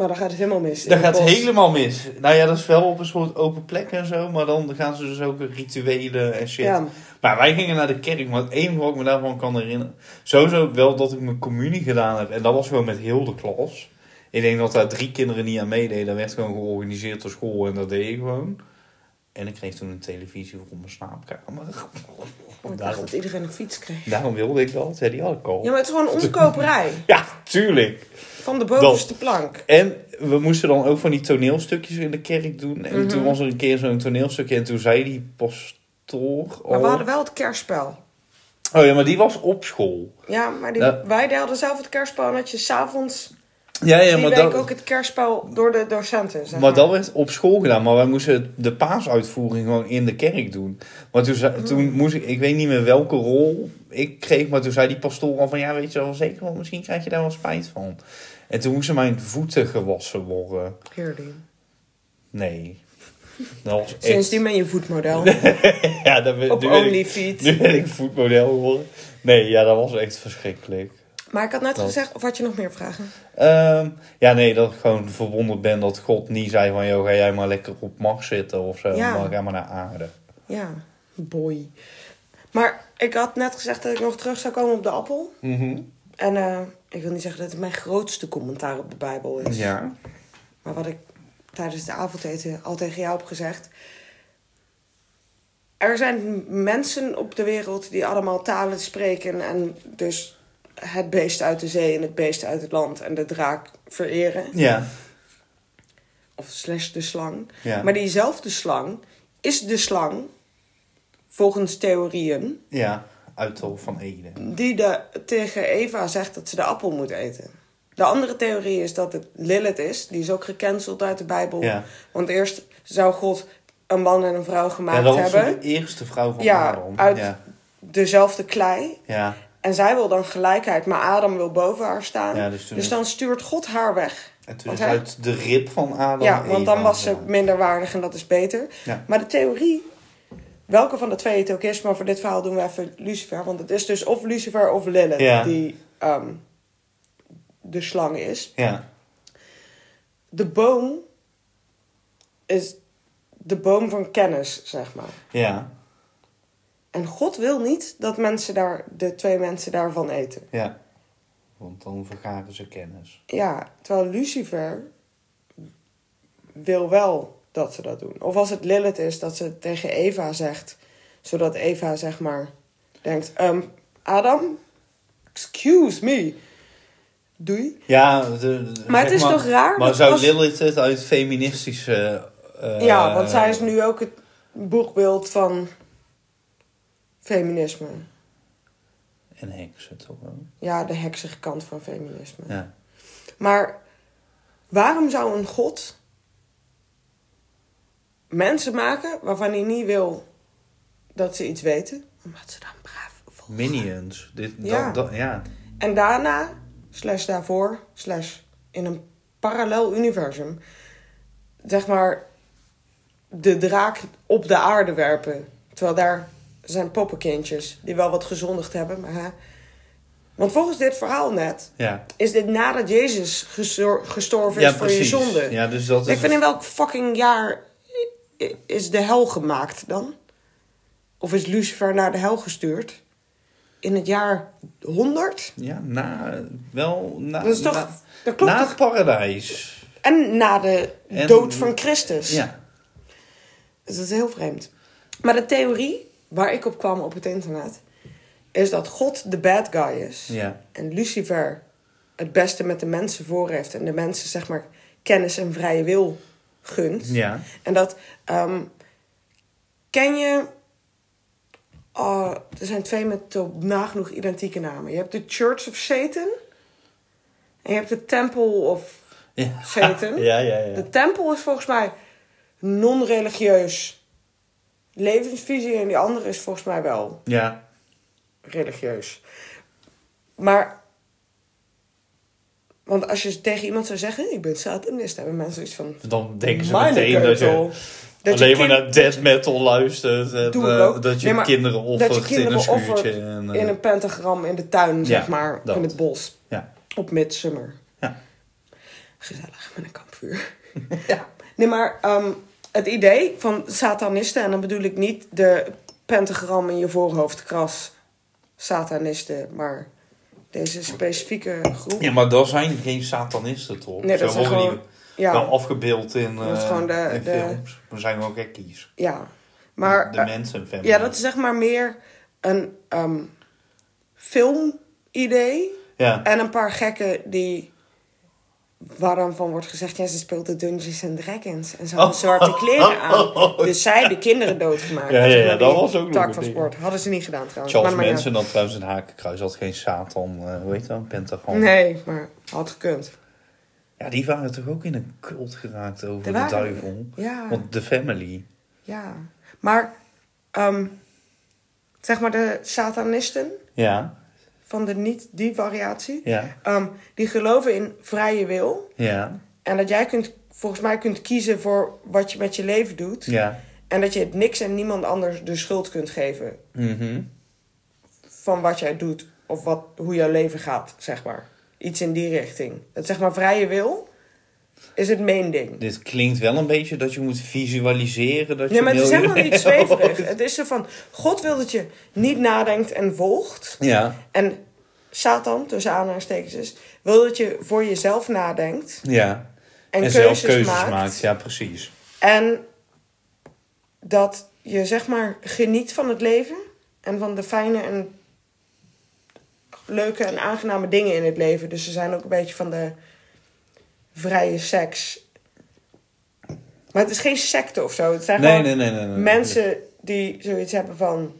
Maar dan gaat het helemaal mis. het gaat bos. helemaal mis. Nou ja, dat is wel op een soort open plek en zo, maar dan gaan ze dus ook rituelen en shit. Ja, Maar wij gingen naar de kerk, maar het enige wat ik me daarvan kan herinneren... Sowieso wel dat ik mijn communie gedaan heb. En dat was gewoon met heel de klas. Ik denk dat daar drie kinderen niet aan meededen. Dat werd gewoon georganiseerd door school en dat deed ik gewoon. En ik kreeg toen een televisie voor mijn slaapkamer. oh, ik dacht daarom, dat iedereen een fiets kreeg. daarom wilde ik dat. Ja, die had al. Ja, maar het is gewoon een omkoperij. Ja, tuurlijk. Van de bovenste plank. En we moesten dan ook van die toneelstukjes in de kerk doen. En Mhm. toen was er een keer zo'n toneelstukje. En toen zei die pastoor... Maar we hadden wel het kerstspel. Oh ja, maar die was op school. Ja, maar die, wij hadden zelf het kerstspel. En dat je s'avonds Ja, ja, die maar week dat... ook het kerstspel door de docenten. Zeg Maar dat werd op school gedaan, maar wij moesten de paasuitvoering gewoon in de kerk doen. Maar toen, zei- toen moest ik, ik weet niet meer welke rol ik kreeg, maar toen zei die pastoor al van, ja weet je wel zeker, want misschien krijg je daar wel spijt van. En toen moesten mijn voeten gewassen worden. Heerlijk. Nee. Dat was echt... Sindsdien ben je voetmodel. ja, dat ben, Op nu, ben ik, OnlyFeet. nu ben ik voetmodel geworden. Nee, ja, dat was echt verschrikkelijk. Maar ik had net Dat. gezegd, of had je nog meer vragen? Ehm, ja, nee, dat ik gewoon verwonderd ben dat God niet zei van... joh, ga jij maar lekker op Mars zitten of zo, Ja. maar ga maar naar aarde. Ja, boy. Maar ik had net gezegd dat ik nog terug zou komen op de appel. Mhm. En eh, ik wil niet zeggen dat het mijn grootste commentaar op de Bijbel is. Ja. Maar wat ik tijdens de avondeten al tegen jou heb gezegd. Er zijn mensen op de wereld die allemaal talen spreken. En dus het beest uit de zee en het beest uit het land en de draak vereren. Ja. Of slash de slang. Ja. Maar diezelfde slang is de slang, volgens theorieën, Ja, uittal van Ede. die de, tegen Eva zegt dat ze de appel moet eten. De andere theorie is dat het Lilith is. Die is ook gecanceld uit de Bijbel. Ja. Want eerst zou God een man en een vrouw Ja, gemaakt dat was hebben. de eerste vrouw van Ja, Adam. uit- Ja. Dezelfde klei. Ja. En zij wil dan gelijkheid, maar Adam wil boven haar staan. Ja, dus toen- dus dan stuurt God haar weg. En toen Want is hij- uit de rib van Adam ja, want dan was ze minder waardig en dat is beter. Ja. Maar de theorie, welke van de twee het ook is, maar voor dit verhaal doen we even Lucifer. Want het is dus of Lucifer of Lilith Ja. die ehm, de slang is. Ja. De boom is de boom van kennis, zeg maar. Ja. En God wil niet dat mensen daar, de twee mensen daarvan eten. Ja. Want dan vergaren ze kennis. Ja, terwijl Lucifer wil wel dat ze dat doen. Of als het Lilith is, dat ze het tegen Eva zegt. Zodat Eva, zeg maar, denkt... "Ehm, Adam, excuse me. Doei. Ja, de, de- Maar het is toch raar Maar zou als- Lilith het uit feministische... eh, ja, want zij is nu ook het boegbeeld van feminisme. En heksen toch wel? Ja, de heksige kant van feminisme. Ja. Maar waarom zou een god mensen maken waarvan hij niet wil dat ze iets weten? Omdat ze dan braaf volgen. Minions. Dit, Ja. Dat, dat, ja. En daarna, slash daarvoor, slash in een parallel universum, zeg maar, de draak op de aarde werpen. Terwijl daar zijn poppenkindjes die wel wat gezondigd hebben. Maar, hè. Want volgens dit verhaal net, Ja. is dit nadat Jezus gestor- gestorven is voor precies. je zonde. Ja, dus dat is... Ik vind in welk fucking jaar is de hel gemaakt dan? Of is Lucifer naar de hel gestuurd? In het jaar 100? Ja, na... Wel... Na, Dat is toch... na, dat klopt na toch? het paradijs. En na de En- dood van Christus. Ja. Dus dat is heel vreemd. Maar de theorie waar ik op kwam op het internet... is dat God de bad guy is. Ja. En Lucifer het beste met de mensen voor heeft. En de mensen, zeg maar, kennis en vrije wil gunt. Ja. En dat, ehm, ken je, oh, er zijn twee met nagenoeg identieke namen. Je hebt de Church of Satan. En je hebt de Temple of Ja. Satan. Ja, ja, ja. De tempel is volgens mij non-religieus levensvisie. En die andere is volgens mij wel Ja. religieus. Maar, want als je tegen iemand zou zeggen, ik ben satanist, hebben mensen zoiets van... Dan denken ze "Mijn meteen dat je keutel." Dat je alleen maar naar death metal luistert. En, eh, dat je Nee, maar kinderen offert in een schuurtje. En, eh, in een pentagram in de tuin, zeg maar, dat. in het bos. Ja. Op midsummer. Ja. Gezellig, met een kampvuur. Ja. Nee, maar ehm, het idee van satanisten, en dan bedoel ik niet de pentagram in je voorhoofd kras satanisten, maar deze specifieke groep. Ja, maar dat zijn geen satanisten toch? Nee, dat zijn gewoon- die Ja, wel afgebeeld in, Dat is eh, gewoon de- in de- films. We zijn gewoon gekkies. ja. Maar de mensen family. ja, dat is zeg maar meer een ehm filmidee. Ja. En een paar gekken die... Waar dan van wordt gezegd, ja, ze speelt de Dungeons and Dragons. En ze hadden zwarte kleren aan. Dus zij de kinderen doodgemaakt. Ja, ja, ja, dat was ook nog Tak van ding. sport. Hadden ze niet gedaan trouwens. Charles Maar- maar ja. Manson had trouwens een hakenkruis. Had geen Satan, eh, hoe heet dat? Een pentagram. Nee, maar had gekund. Ja, die waren toch ook in een cult geraakt over Er de duivel. Ja, Want de family. ja. Maar, ehm, zeg maar de satanisten Ja, van de niet die variatie... ja, ehm, die geloven in vrije wil. ja, En dat jij kunt, volgens mij kunt kiezen voor wat je met je leven doet. ja. En dat je het niks en niemand anders de schuld kunt geven Mhm. van wat jij doet. Of wat, hoe jouw leven gaat, zeg maar. Iets in die richting. Het zeg maar vrije wil is het main ding. Dit klinkt wel een beetje dat je moet visualiseren. Dat Nee, je maar het is helemaal niet zweverig. Het is zo van, God wil dat je niet nadenkt en volgt. Ja, En Satan, tussen aanhalingstekens is, wil dat je voor jezelf nadenkt. ja. En, En, keuzes, zelf keuzes maakt. maakt. Ja, precies. En dat je zeg maar geniet van het leven. En van de fijne en leuke en aangename dingen in het leven. Dus ze zijn ook een beetje van de vrije seks. Maar het is geen secte of zo. Het zijn Nee, gewoon nee, nee, mensen die zoiets hebben van...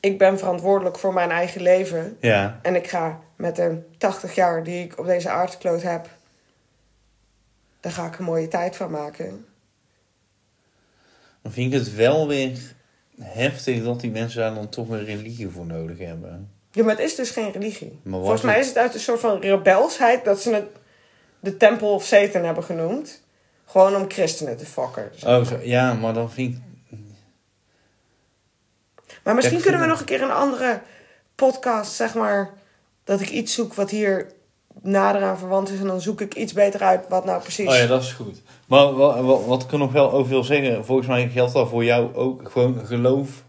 Ik ben verantwoordelijk voor mijn eigen leven. Ja, En ik ga met de 80 jaar die ik op deze aardkloot heb... Daar ga ik een mooie tijd van maken. dan vind ik het wel weer heftig dat die mensen daar dan toch een religie voor nodig hebben. Ja, maar het is dus geen religie. Volgens mij is het uit een soort van rebelsheid dat ze het de Temple of Satan hebben genoemd. Gewoon om christenen te fokken. Oh, zo, ja, maar dan vind ik... Maar misschien kunnen we nog een keer een andere podcast, zeg maar, dat ik iets zoek wat hier nader aan verwant is. En dan zoek ik iets beter uit wat nou precies. Oh ja, dat is goed. Maar wat, wat, wat ik er nog wel over wil zeggen, volgens mij geldt dat voor jou ook. Gewoon geloof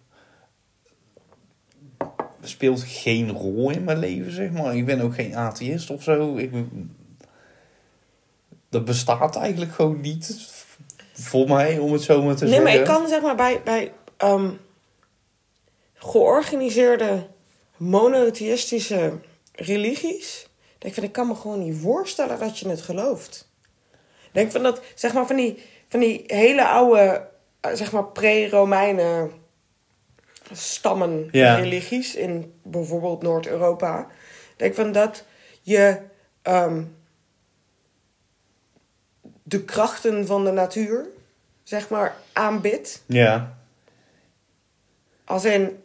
speelt geen rol in mijn leven, zeg maar. Ik ben ook geen atheïst of zo. Ik, ben- dat bestaat eigenlijk gewoon niet. Voor mij, om het zo maar te nee, zeggen. maar ik kan zeg maar bij, bij ehm, georganiseerde monotheïstische religies. Denk ik van, ik kan me gewoon niet voorstellen dat je het gelooft. Denk van dat, zeg maar, van die, van die hele oude, eh, zeg maar, pre-Romeinen stammen Ja. religies in bijvoorbeeld Noord-Europa. Denk van dat je ehm, de krachten van de natuur, zeg maar, aanbidt. Ja, Als in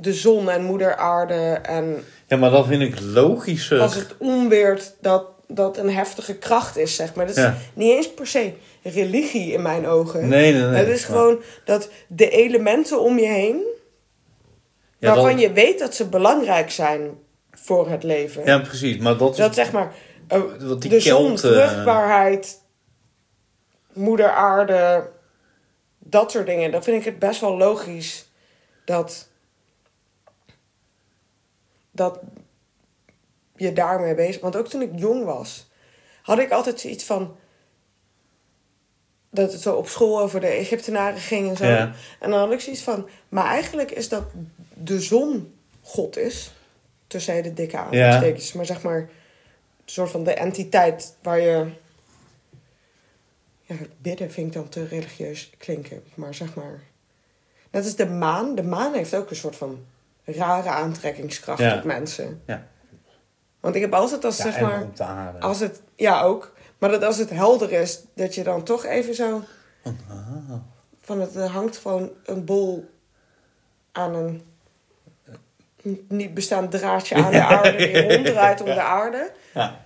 de zon en moeder aarde en ja, maar dat vind ik logischer. als het onweert dat dat een heftige kracht is, zeg maar. Dat is Ja. niet eens per se religie in mijn ogen. Nee, nee, nee. het is Maar- gewoon dat de elementen om je heen, Ja, waarvan dat- je weet dat ze belangrijk zijn voor het leven. Ja, precies. Maar dat is... Dat zeg maar, eh, wat die de zon, Kelten- vruchtbaarheid, moeder aarde, dat soort dingen. Dan vind ik het best wel logisch dat, dat je daarmee bezig Want ook toen ik jong was, had ik altijd zoiets van... Dat het zo op school over de Egyptenaren ging en zo. Ja. En dan had ik zoiets van... Maar eigenlijk is dat de zon God is. Tussen de dikke Ja. aanstekens. Maar zeg maar, soort van de entiteit waar je... Ja, bidden vind ik dan te religieus klinken. Maar zeg maar... Net als de maan. De maan heeft ook een soort van rare aantrekkingskracht Ja. op mensen. Ja. Want ik heb altijd als Ja, zeg maar... Als het, ja, ook. Maar dat als het helder is, dat je dan toch even zo. Ah. Van het er hangt gewoon een bol aan een niet bestaand draadje aan de aarde. Die ronddraait om de aarde. Ja.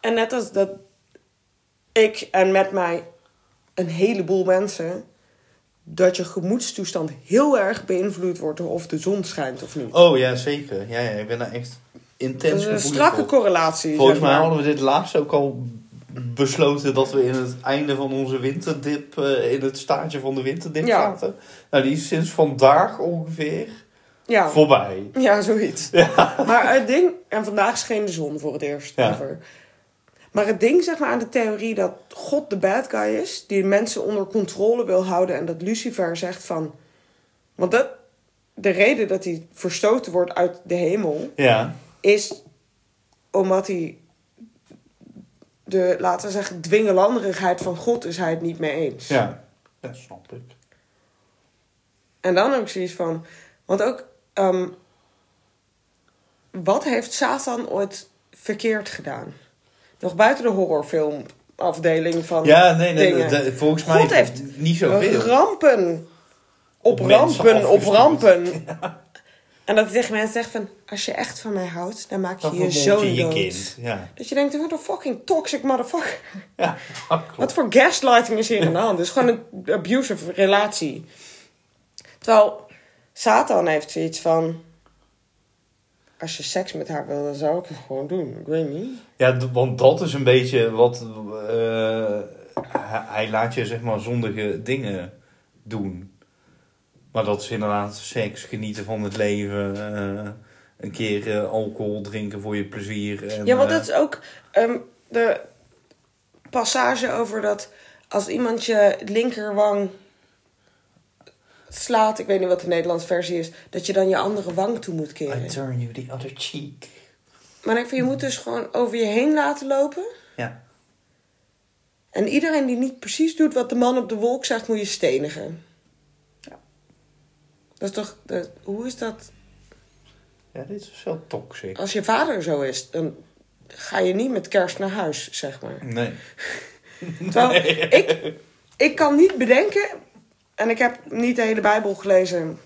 En net als dat ik en met mij een heleboel mensen. dat je gemoedstoestand heel erg beïnvloed wordt door of de zon schijnt of niet. Oh ja, zeker. Ja, ja, ik ben daar echt dat intens is een strakke voor. correlatie. Volgens mij maar. hadden we dit laatst ook al besloten dat we in het einde van onze winterdip, eh, in het staartje van de winterdip Ja. zaten. Nou, die is sinds vandaag ongeveer ja. voorbij. Ja, zoiets. Maar het ding, en vandaag scheen de zon voor het eerst. Ja. ever. Maar het ding, zeg maar, aan de theorie dat God de bad guy is, die mensen onder controle wil houden en dat Lucifer zegt van. Want dat, de reden dat hij verstoten wordt uit de hemel Ja, is omdat hij de, laten we zeggen, dwingelanderigheid van God is hij het niet mee eens. ja. Dat snap ik. En dan ook zoiets van. Want ook. Ehm, wat heeft Satan ooit verkeerd gedaan? Nog buiten de horrorfilmafdeling van. Ja, nee, nee. dingen. de- volgens mij God heeft niet zoveel. rampen. Op rampen, op rampen. En dat hij tegen mensen zegt van... Als je echt van mij houdt, dan maak je Dan je zoon je dood. kind. Ja, Dat je denkt, what a fucking toxic motherfucker. ja. Wat voor gaslighting is hier aan de hand? Het is gewoon een abusive relatie. Terwijl Satan heeft zoiets van... Als je seks met haar wil, dan zou ik het gewoon doen. Ik weet niet. Ja, want dat is een beetje wat... eh, hij, laat je zeg maar zondige dingen doen. Maar dat is inderdaad seks, genieten van het leven... eh, een keer eh, alcohol drinken voor je plezier. En, Ja, want dat is ook ehm, de passage over dat... Als iemand je linkerwang slaat... Ik weet niet wat de Nederlandse versie is... Dat je dan je andere wang toe moet I keren. turn you the other cheek. Maar ik van, je moet dus gewoon over je heen laten lopen... Ja. En iedereen die niet precies doet wat de man op de wolk zegt, moet je stenigen. Ja. Dat is toch... Dat, hoe is dat? ja, dit is wel toxic. Als je vader zo is, dan ga je niet met kerst naar huis, zeg maar. Nee. Terwijl ik, ik kan niet bedenken... En ik heb niet de hele Bijbel gelezen...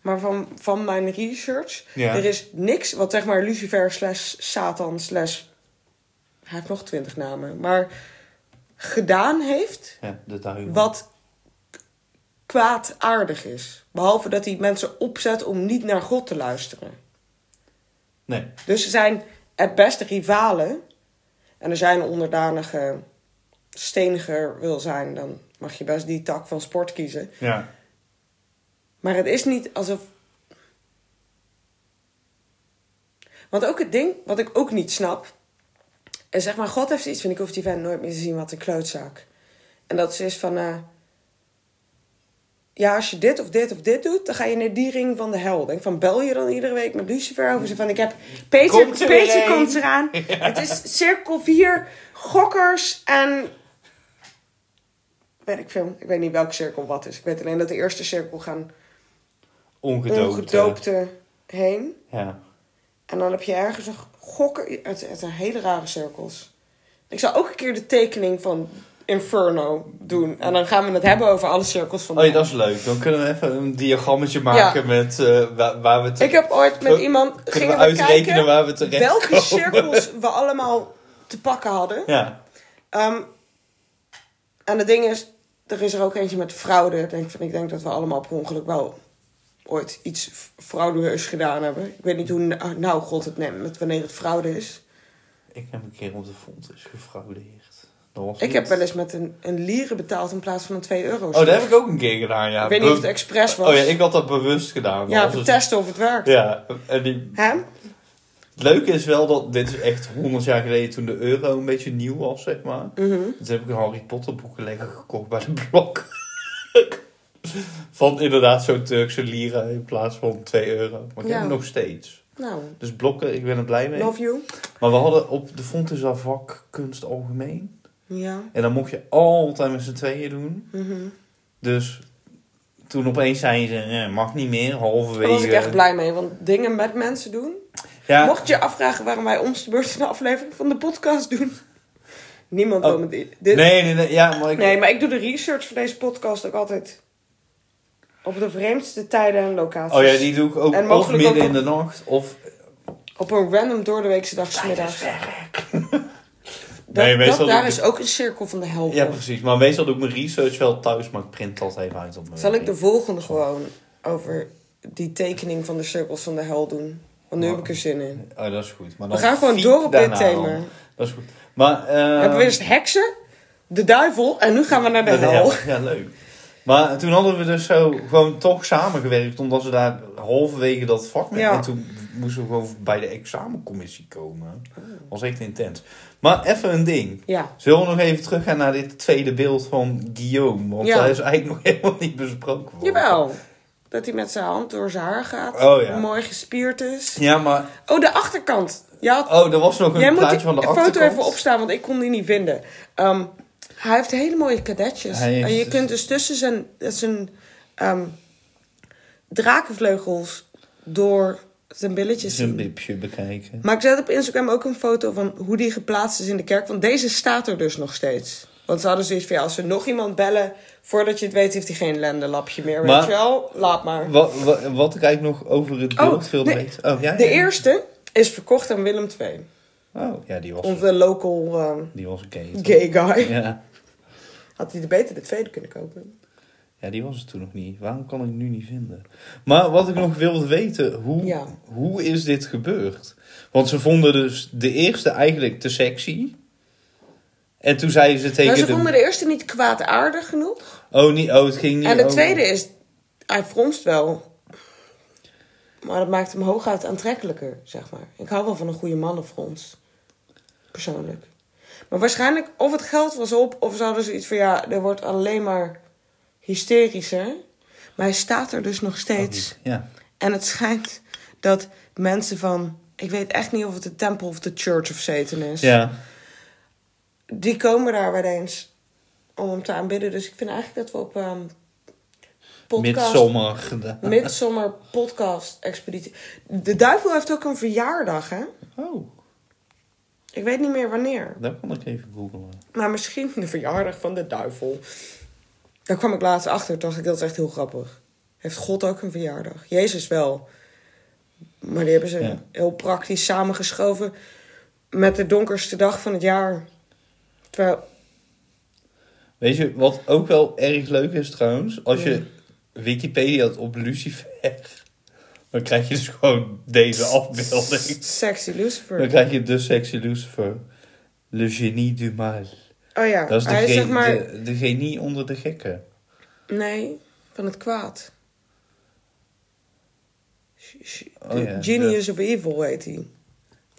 Maar van, van mijn research... Ja. Er is niks wat zeg maar Lucifer slash Satan slash... Hij heeft nog twintig namen. Maar gedaan heeft... Ja, de wat kwaadaardig is. Behalve dat hij mensen opzet om niet naar God te luisteren. Nee. Dus ze zijn het beste rivalen. En er zijn onderdanige steniger wil zijn, dan mag je best die tak van sport kiezen. Ja. Maar het is niet alsof. Want ook het ding, wat ik ook niet snap. En zeg maar, God heeft iets van: ik hoef die vent nooit meer te zien wat een klootzak. En dat is van. eh, ja, als je dit of dit of dit doet, dan ga je naar die ring van de hel. Denk van, bel je dan iedere week met Lucifer over? Zo van, ik heb... Peter, Komt er Peter komt eraan. Het is cirkel 4, gokkers en... Ik veel. Ik weet niet welke cirkel wat is. Ik weet alleen dat de eerste cirkel gaan Ongedoopte. ongedoopte heen. Ja. En dan heb je ergens een gokker... Het, het zijn hele rare cirkels. Ik zal ook een keer de tekening van Inferno doen. En dan gaan we het hebben over alle cirkels van Oh ja, dat is leuk. Dan kunnen we even een diagrammetje maken met eh, waar, waar we te, Ik heb ooit met iemand gingen we uitrekenen kijken waar we terecht welke komen. cirkels we allemaal te pakken hadden. Ja. Ehm, en het ding is, er is er ook eentje met fraude. Ik denk, van, ik denk dat we allemaal per ongeluk wel ooit iets f- fraudueus gedaan hebben. Ik weet niet hoe nou God het neemt met wanneer het fraude is. Ik heb een keer op de fontes gefraudeerd. Dat was Ik niet- heb wel eens met een, een lieren betaald in plaats van een 2 euro. Oh, dat heb ik ook een keer gedaan, ja. Ik weet niet of het expres was. Oh ja, ik had dat bewust gedaan. ja, het- testen of het werkt. Ja, en die... Hè? Het leuke is wel dat dit is echt 100 jaar geleden toen de euro een beetje nieuw was, zeg maar. Toen heb ik een Harry Potter boekenlegger gekocht bij de blok. Van inderdaad zo'n Turkse lira in plaats van 2 euro. Maar ik Ja. heb hem nog steeds. Nou, Dus blokken, ik ben er blij mee. love you. Maar we hadden op de Fontesa vak kunst algemeen. Ja. En dan mocht je altijd met z'n tweeën doen. mhm. Dus toen opeens zeiden ze, eh, mag niet meer, halverwege. Daar was ik echt blij mee, want dingen met mensen doen. Ja, Mocht je je afvragen waarom wij ons de beurt in de aflevering van de podcast doen. Niemand Oh. wil met dit. nee, nee, nee, ja, maar ik... Nee, maar ik doe de research voor deze podcast ook altijd op de vreemdste tijden en locaties. Oh ja, die doe ik ook En of midden ook in de nacht, of... Op een random doordeweekse dag 's middags. Dat, Nee, meestal dat, daar ik- is ook een cirkel van de hel. Ja, precies. Maar meestal doe ik mijn research wel thuis, maar ik print dat even uit op mijn... Zal ik de volgende gewoon over die tekening van de cirkels van de hel doen? Want nu heb ik er zin in. Oh, dat is goed. Maar We dan gaan gewoon door op dit thema. Dat is goed. Maar... eh, We hebben we eerst heksen, de duivel en nu gaan we naar de, de hel. Ja, leuk. Maar toen hadden we dus zo gewoon toch samengewerkt, omdat ze daar halverwege dat vak mee. Ja. En toen moesten we gewoon bij de examencommissie komen. was echt intens. Maar even een ding. Ja, Zullen we nog even teruggaan naar dit tweede beeld van Guillaume? Want Ja. dat is eigenlijk nog helemaal niet besproken worden. jawel. Dat hij met zijn hand door zijn haar gaat. Oh, ja. Mooi gespierd is. Ja, maar... Oh, de achterkant. Ja, Oh, er was nog een Jij moet plaatje die van de foto achterkant. even opstaan, want ik kon die niet vinden. Ehm, hij heeft hele mooie kadetjes. En je kunt dus tussen zijn, zijn ehm, drakenvleugels door zijn billetjes Zijn zien. bipje bekijken. Maar ik zet op Instagram ook een foto van hoe die geplaatst is in de kerk. Want deze staat er dus nog steeds. Want ze hadden zoiets van, ja, als we nog iemand bellen... voordat je het weet, heeft hij geen lendenlapje meer. Maar- weet je wel? Laat maar. Wat, wat, wat ik eigenlijk nog over het Oh, beeld wilde nee. weten. Oh, ja, De ja. eerste is verkocht aan Willem II. Oh, ja, die was, Onze local ehm, die was gay. guy. Ja. Had hij er beter de tweede kunnen kopen. ja, die was het toen nog niet. Waarom kan ik nu niet vinden? Maar wat ik nog wilde weten, hoe, Ja. hoe is dit gebeurd? Want ze vonden dus de eerste eigenlijk te sexy. En toen zeiden ze tegen Maar ze de... vonden de eerste niet kwaadaardig genoeg. Oh, niet, oh, het ging niet En de over- tweede is, hij fronst wel. Maar dat maakt hem hooguit aantrekkelijker, zeg maar. Ik hou wel van een goede mannenfrons. Persoonlijk. Maar waarschijnlijk, of het geld was op, of ze hadden zoiets van, ja, er wordt alleen maar hysterischer. Maar hij staat er dus nog steeds. Ja. En het schijnt dat mensen van, ik weet echt niet of het de tempel of de church of Satan is. ja. Die komen daar wel eens om hem te aanbidden. Dus ik vind eigenlijk dat we op ehm podcast... Podcast expeditie. De duivel heeft ook een verjaardag, hè? Oh, Ik weet niet meer wanneer. dat kan ik even googlen. Maar misschien de verjaardag van de duivel. Daar kwam ik laatst achter. Dacht ik, dat is echt heel grappig. Heeft God ook een verjaardag? Jezus wel. Maar die hebben ze Ja. heel praktisch samengeschoven met de donkerste dag van het jaar. Terwijl, Weet je, wat ook wel erg leuk is trouwens, als je Wikipedia had op Lucifer, dan krijg je dus gewoon deze afbeelding. sexy Lucifer. Dan krijg je de sexy Lucifer. Le genie du mal. Oh ja, Dat is de, hij is zeg maar... de, de genie onder de gekken. Nee, van het kwaad. Oh ja, Genius of Evil heet hij.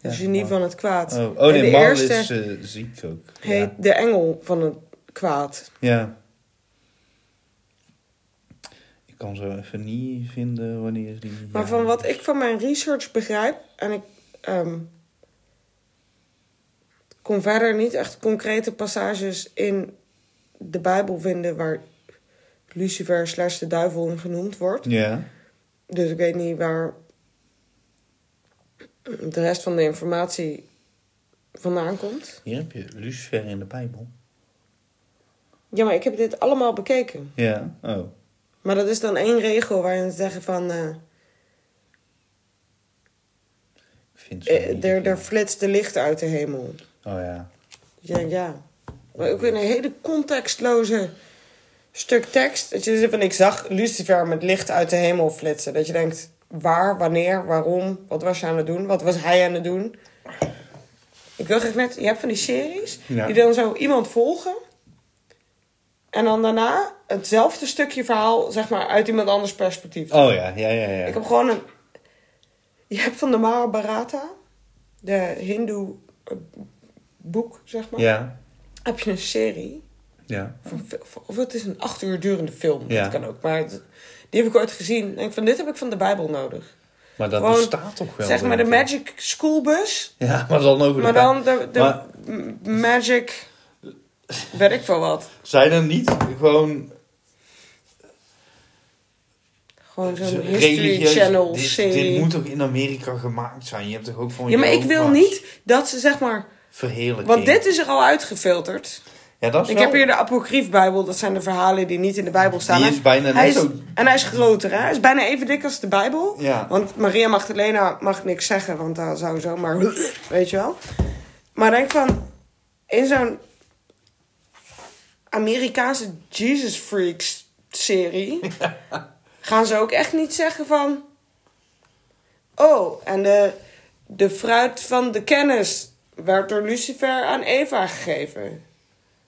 De Ja, genie van het kwaad. Oh, oh nee, de mal eerste is eh, ziek ook. heet Ja. de engel van het kwaad. ja. Ik kan zo even niet vinden wanneer die... Maar ja. van wat ik van mijn research begrijp, en ik ehm, kon verder niet echt concrete passages in de Bijbel vinden waar Lucifer slash de duivel in genoemd wordt. Ja. Dus ik weet niet waar de rest van de informatie vandaan komt. Hier heb je Lucifer in de Bijbel. Ja, maar ik heb dit allemaal bekeken. Ja. Oh. Maar dat is dan één regel waarin ze zeggen van... eh, eh, er, er flitst de licht uit de hemel. Oh ja. Ja, ja. Maar ook weer een hele contextloze stuk tekst. Dat je zegt van, ik zag Lucifer met licht uit de hemel flitsen. Dat je denkt, waar, wanneer, waarom, wat was je aan het doen? Wat was hij aan het doen? Ik wil graag net, je hebt van die series, Ja. die dan zo iemand volgen. En dan daarna hetzelfde stukje verhaal, zeg maar, uit iemand anders perspectief. Oh ja, ja, ja, ja. Ik heb gewoon een... Je hebt van de Mahabharata, de hindoe eh, boek, zeg maar Ja. heb je een serie. Ja. Of, het is een acht uur durende film. Ja. Dat kan ook. Maar het- die heb ik ooit gezien. En ik denk van, dit heb ik van de Bijbel nodig. Maar dat Gewoon, bestaat toch wel? zeg maar de. Magic Schoolbus. Ja, maar dan over Maar de dan de, Maar- Magic... Weet ik veel wat. Zijn er niet gewoon Gewoon zo'n zo History religieus- Channel dit, serie. Dit moet toch in Amerika gemaakt zijn? Je hebt toch ook van Ja, maar ik wil niet dat ze zeg maar... Verheerlijking. Want dit is er al uitgefilterd. Ja, dat is Ik wel- heb hier de apocryfbijbel. Dat zijn de verhalen die niet in de Bijbel staan. Die is bijna hij net is, zo... En hij is groter, hè? Hij is bijna even dik als de Bijbel. Ja. Want Maria Magdalena mag niks zeggen, want daar zou zomaar... Weet je wel? Maar denk van... In zo'n Amerikaanse Jesus Freaks serie... gaan ze ook echt niet zeggen van... Oh, en de, de fruit van de kennis werd door Lucifer aan Eva gegeven.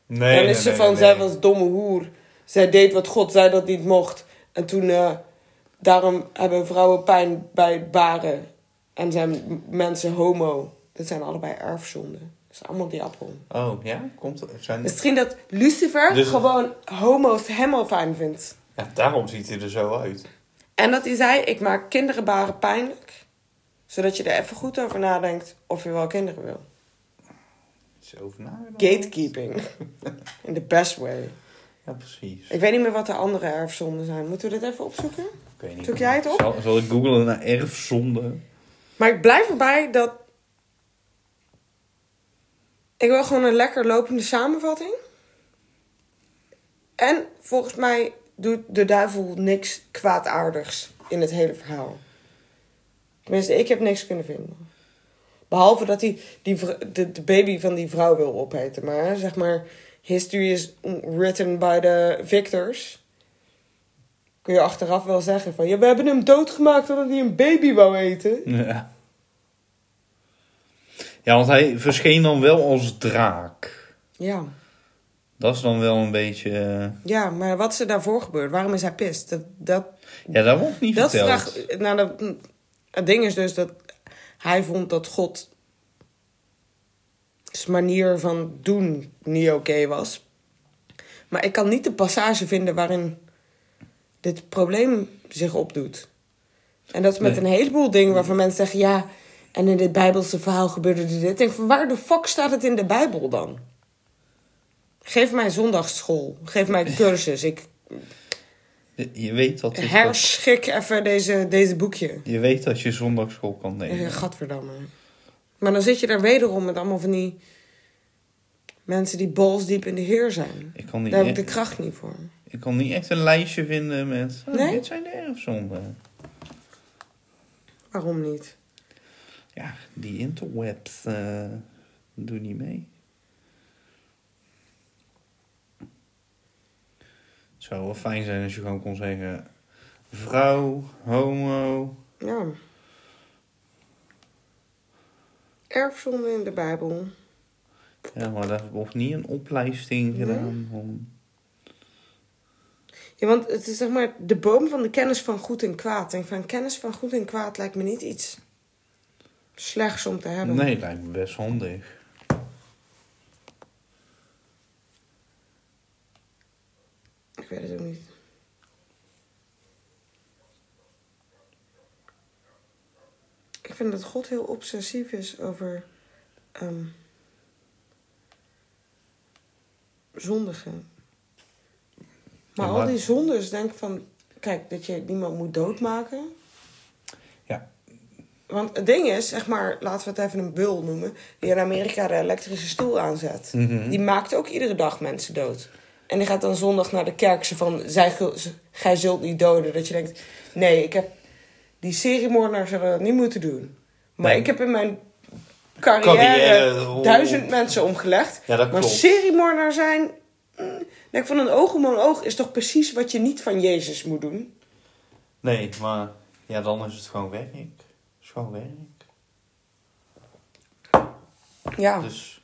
Nee, Dan nee, is ze nee, van, nee. zij was domme hoer. Zij deed wat God zei dat niet mocht. En toen, eh, daarom hebben vrouwen pijn bij het baren. En zijn mensen homo. Dat zijn allebei erfzonden. Is allemaal die appel. Oh, ja? Komt? Zijn... Misschien dat Lucifer Dus- gewoon homo's helemaal fijn vindt. Ja, daarom ziet hij er zo uit. En dat hij zei, ik maak kinderen baren pijnlijk. Zodat je er even goed over nadenkt of je wel kinderen wil. Is er over? Gatekeeping. In the best way. Ja, precies. Ik weet niet meer wat de andere erfzonden zijn. Moeten we dit even opzoeken? Ik weet niet. Zoek jij het op? Zal, zal ik googlen naar erfzonde? Maar ik blijf erbij dat. Ik wil gewoon een lekker lopende samenvatting. En volgens mij doet de duivel niks kwaadaardigs in het hele verhaal. Tenminste, ik heb niks kunnen vinden. Behalve dat hij die, de, baby van die vrouw wil opeten. Maar zeg maar, history is written by the victors. Kun je achteraf wel zeggen van... Ja, we hebben hem doodgemaakt omdat hij een baby wou eten. Ja. Ja, want hij verscheen dan wel als draak. Ja. Dat is dan wel een beetje... eh, Ja, maar wat is er daarvoor gebeurd? Waarom is hij pist? Dat, dat, Ja, dat wordt niet dat verteld. vraag, nou, dat, het ding is dus dat hij vond dat God zijn manier van doen niet oké was. Maar ik kan niet de passage vinden waarin dit probleem zich opdoet. En dat is met Nee. een heleboel dingen waarvan mensen zeggen... ja, en in dit Bijbelse verhaal gebeurde dit. Ik denk van, waar de fuck staat het in de Bijbel dan? Geef mij zondagsschool. Geef mij een cursus. Ik Je- weet dat, het- herschik even deze, deze boekje. je weet dat je zondagschool kan nemen. Eh, Gadverdamme. Maar dan zit je daar wederom met allemaal van die mensen die balsdiep in de heer zijn. Ik kan, niet Daar heb ik echt, de kracht niet voor. ik kan niet echt een lijstje vinden met... oh, Nee? Dit zijn de erfzonden. Waarom niet? Ja, die interwebs eh doen niet mee. Het zou wel fijn zijn als je gewoon kon zeggen... Vrouw, homo... Ja. Erfzonde in de Bijbel. Ja, maar daar wordt niet een Nee. gedaan. Van... Ja, want het is zeg maar de boom van de kennis van goed en kwaad. En van kennis van goed en kwaad lijkt me niet iets slechts om te hebben. Nee, lijkt me best handig. Ik weet het ook niet. Ik vind dat God heel obsessief is over ehm zondigen. Maar Ja, al die zondes, denk ik van... Kijk, dat je niemand moet doodmaken. Want het ding is, zeg maar, laten we het even een bul noemen... die in Amerika de elektrische stoel aanzet. Mhm. Die maakt ook iedere dag mensen dood. En die gaat dan zondag naar de kerk. Ze van, zij, gij zult niet doden. Dat je denkt, nee, ik heb... Die seriemoordenaar zouden dat niet moeten doen. Maar Nee. ik heb in mijn carrière, Carrière, oh. duizend mensen omgelegd. Ja, maar seriemoordenaar zijn... mm, Denk van een oog om een oog is toch precies wat je niet van Jezus moet doen? Nee, maar ja, dan is het gewoon werk. Het is gewoon werk. Ja. Dus,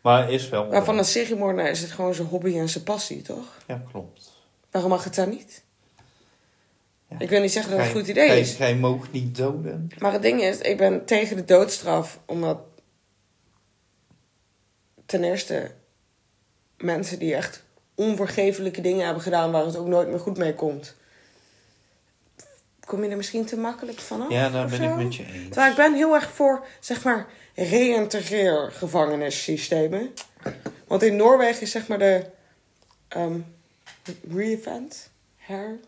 maar is wel... Maar van een seriemoordenaar is het gewoon zijn hobby en zijn passie, toch? Ja, klopt. Waarom mag het dan niet? Ja. Ik wil niet zeggen dat het een goed idee is. Gij moogt niet doden. Maar het ding is, ik ben tegen de doodstraf, omdat ten eerste mensen die echt onvergeeflijke dingen hebben gedaan waar het ook nooit meer goed mee komt. Kom je er misschien te makkelijk vanaf? Ja, daar ben zo? ik met je eens. Terwijl ik ben heel erg voor, zeg maar, reïntegreer gevangenissystemen. Want in Noorwegen is zeg maar de ehm re-event, her.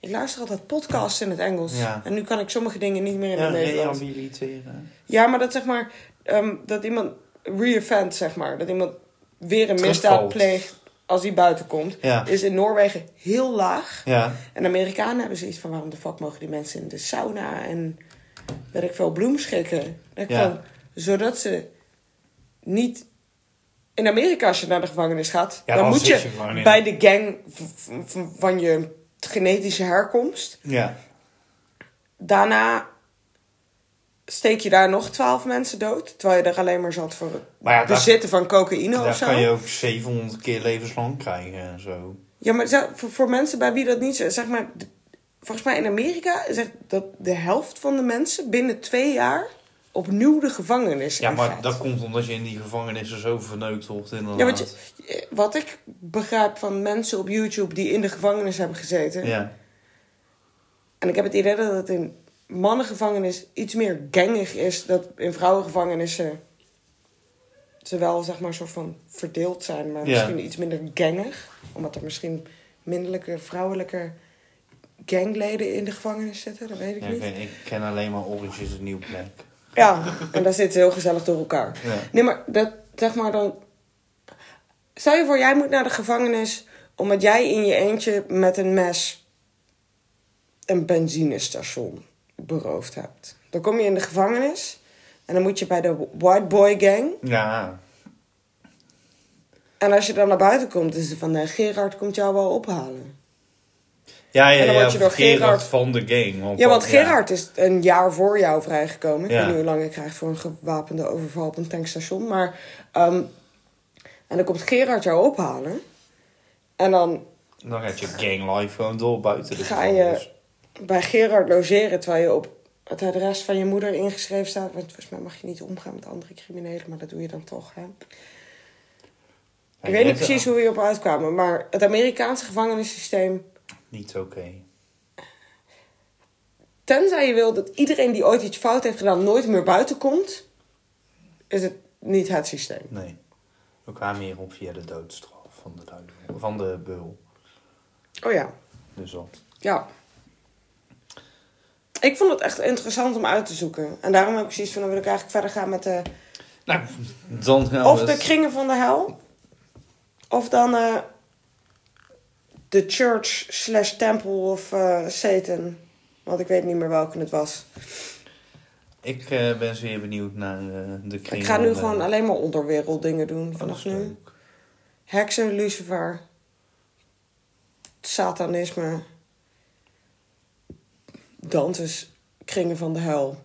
Ik luister altijd podcasts in het Engels. Ja. En nu kan ik sommige dingen niet meer in Ja, het Nederlands. rehabiliteren. Ja, maar dat zeg maar, ehm, dat iemand re-event, zeg maar, dat iemand weer een misdaad pleegt als hij buiten komt, Ja. is in Noorwegen heel laag. Ja. En Amerikanen hebben zoiets van, waarom de fuck mogen die mensen in de sauna en weet ik veel, bloemschikken? Ja. van, zodat ze niet... In Amerika, als je naar de gevangenis gaat, dan, dan moet je, je bij de gang van je genetische herkomst. Ja. Daarna steek je daar nog twaalf mensen dood. Terwijl je er alleen maar zat voor Maar ja, daar, bezitten van cocaïne daar of zo. kan je ook 700 keer levenslang krijgen en zo. Ja, maar voor, voor mensen bij wie dat niet zo... Zeg maar, volgens mij in Amerika zegt dat de helft van de mensen binnen twee jaar opnieuw de gevangenis Ja, maar dat komt omdat je in die gevangenissen zo verneukt wordt inderdaad. Ja, want je, wat ik begrijp van mensen op YouTube die in de gevangenis hebben gezeten... Ja. En ik heb het idee dat het in mannengevangenis iets meer gangig is. Dat in vrouwengevangenissen ze wel zeg maar soort van verdeeld zijn. Maar Ja. misschien iets minder gangig. Omdat er misschien minderlijke vrouwelijke gangleden in de gevangenis zitten. Dat weet ik Ja, niet. ik, ik ken alleen maar Orange is a New Black. Ja, en daar zitten ze heel gezellig door elkaar. Ja. Nee, maar dat zeg maar dan. Stel je voor, jij moet naar de gevangenis omdat jij in je eentje met een mes een benzinestation beroofd hebt. Dan kom je in de gevangenis en dan moet je bij de White Boy Gang. Ja. En als je dan naar buiten komt, is het van nee, Gerard komt jou wel ophalen. Ja, ja, En dan ja. word je door Gerard Gerard- van de gang. Want Ja, want dat- Gerard is een jaar voor jou vrijgekomen. Ik Ja. weet niet hoe lang hij krijgt voor een gewapende overval op een tankstation. Maar, ehm, en dan komt Gerard jou ophalen. En dan Dan gaat je gang life gewoon door buiten de Ga je-. Bij Gerard logeren terwijl je op het adres van je moeder ingeschreven staat. Want volgens mij mag je niet omgaan met andere criminelen, maar dat doe je dan toch. Hè? Ja, Ik weet niet precies er- hoe we op uitkwamen, maar het Amerikaanse gevangenissysteem. Niet oké. Tenzij je wil dat iedereen die ooit iets fout heeft gedaan nooit meer buiten komt, is het niet het systeem. Nee. We kwamen hier op via de doodstraf van de, van de beul. Oh ja, Dus dat. ja. Ik vond het echt interessant om uit te zoeken. En daarom heb ik precies van, dan wil ik eigenlijk verder gaan met de... Nou, dan gaan Of de kringen van de hel. Of dan eh, de church slash temple of eh, Satan. Want ik weet niet meer welke het was. Ik eh, ben zeer benieuwd naar eh, de kring. Ik ga nu gewoon alleen maar onderwereld dingen doen Oh, vanaf is nu. Heksen, Lucifer. Satanisme. Dantes, kringen van de hel.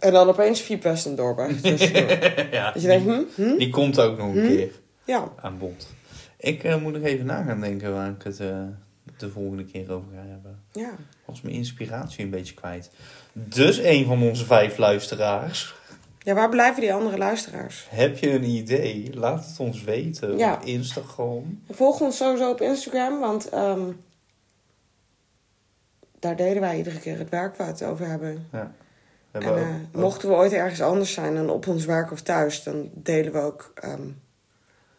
En dan opeens Fiep Westendorp tussendoor. ja, Dat je denkt, hm? hm? die komt ook nog een Hm? keer Ja. aan bod. Ik eh, moet nog even na gaan denken waar ik het eh, de volgende keer over ga hebben. ja. Was mijn inspiratie een beetje kwijt. Dus een van onze vijf luisteraars. Ja, waar blijven die andere luisteraars? Heb je een idee? Laat het ons weten Ja. op Instagram. Volg ons sowieso op Instagram, want ehm, daar deden wij iedere keer het werk waar we het over hebben. We En eh, mochten we ooit ergens anders zijn dan op ons werk of thuis, dan delen we ook ehm,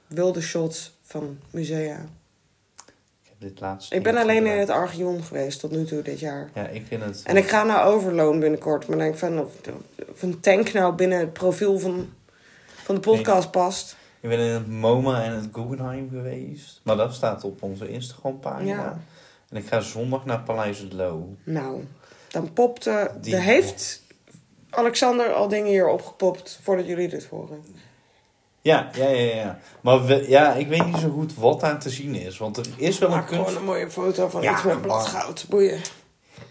wilde shots van musea. ik heb dit laatst Ik ben alleen in het Archeon geweest tot nu toe dit jaar. Ja, ik vind het... En ik ga naar Overloon binnenkort, maar denk van of, of een tank nou binnen het profiel van, van de podcast past. Ik ben in het MoMA en het Guggenheim geweest. Maar dat staat op onze Instagram pagina. Ja. En ik ga zondag naar Paleis het Loo. Nou, dan popt. eh Die- er heeft Alexander al dingen hier opgepopt voordat jullie dit horen. Ja, ja, ja, ja. Maar we- ja, ik weet niet zo goed wat daar te zien is. Want er is wel een Maak gewoon kunst... een mooie foto van Ja, iets met bladgoud. Boeien.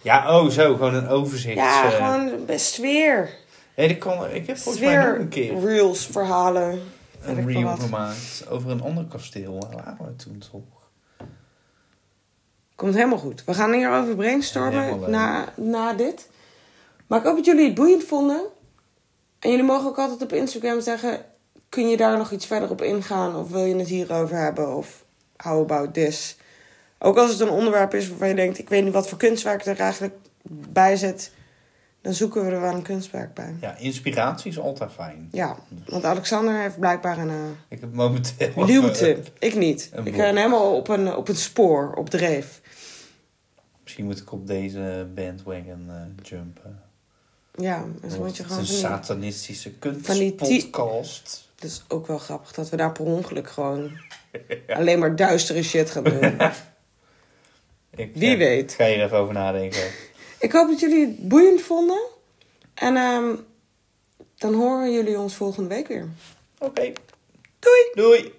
Ja, oh zo, gewoon een overzicht. Ja, eh. gewoon best. Nee, kan, ik heb volgens mij nog een keer reels, verhalen. een reel gemaakt over een ander kasteel. Waar waren we toen toch? Komt helemaal goed. We gaan hierover brainstormen na, na dit. Maar ik hoop dat jullie het boeiend vonden. En jullie mogen ook altijd op Instagram zeggen... kun je daar nog iets verder op ingaan? Of wil je het hierover hebben? Of how about this? Ook als het een onderwerp is waarvan je denkt... ik weet niet wat voor kunstwerk er eigenlijk bij zit... dan zoeken we er wel een kunstwerk bij. Ja, inspiratie is altijd fijn. Ja, want Alexander heeft blijkbaar een... eh, Ik heb momenteel... Luwte. Ik niet. Ik blok. ben helemaal op een, op een spoor, op dreef. Misschien moet ik op deze bandwagon eh, jumpen. Ja, en zo moet Het je is gewoon een van die- satanistische kunstpodcast. Het is ook wel grappig dat we daar per ongeluk gewoon alleen maar duistere shit gaan doen. Ik, Wie eh, weet. Ga hier even over nadenken. Ik hoop dat jullie het boeiend vonden. En ehm, dan horen jullie ons volgende week weer. Oké, Doei! doei!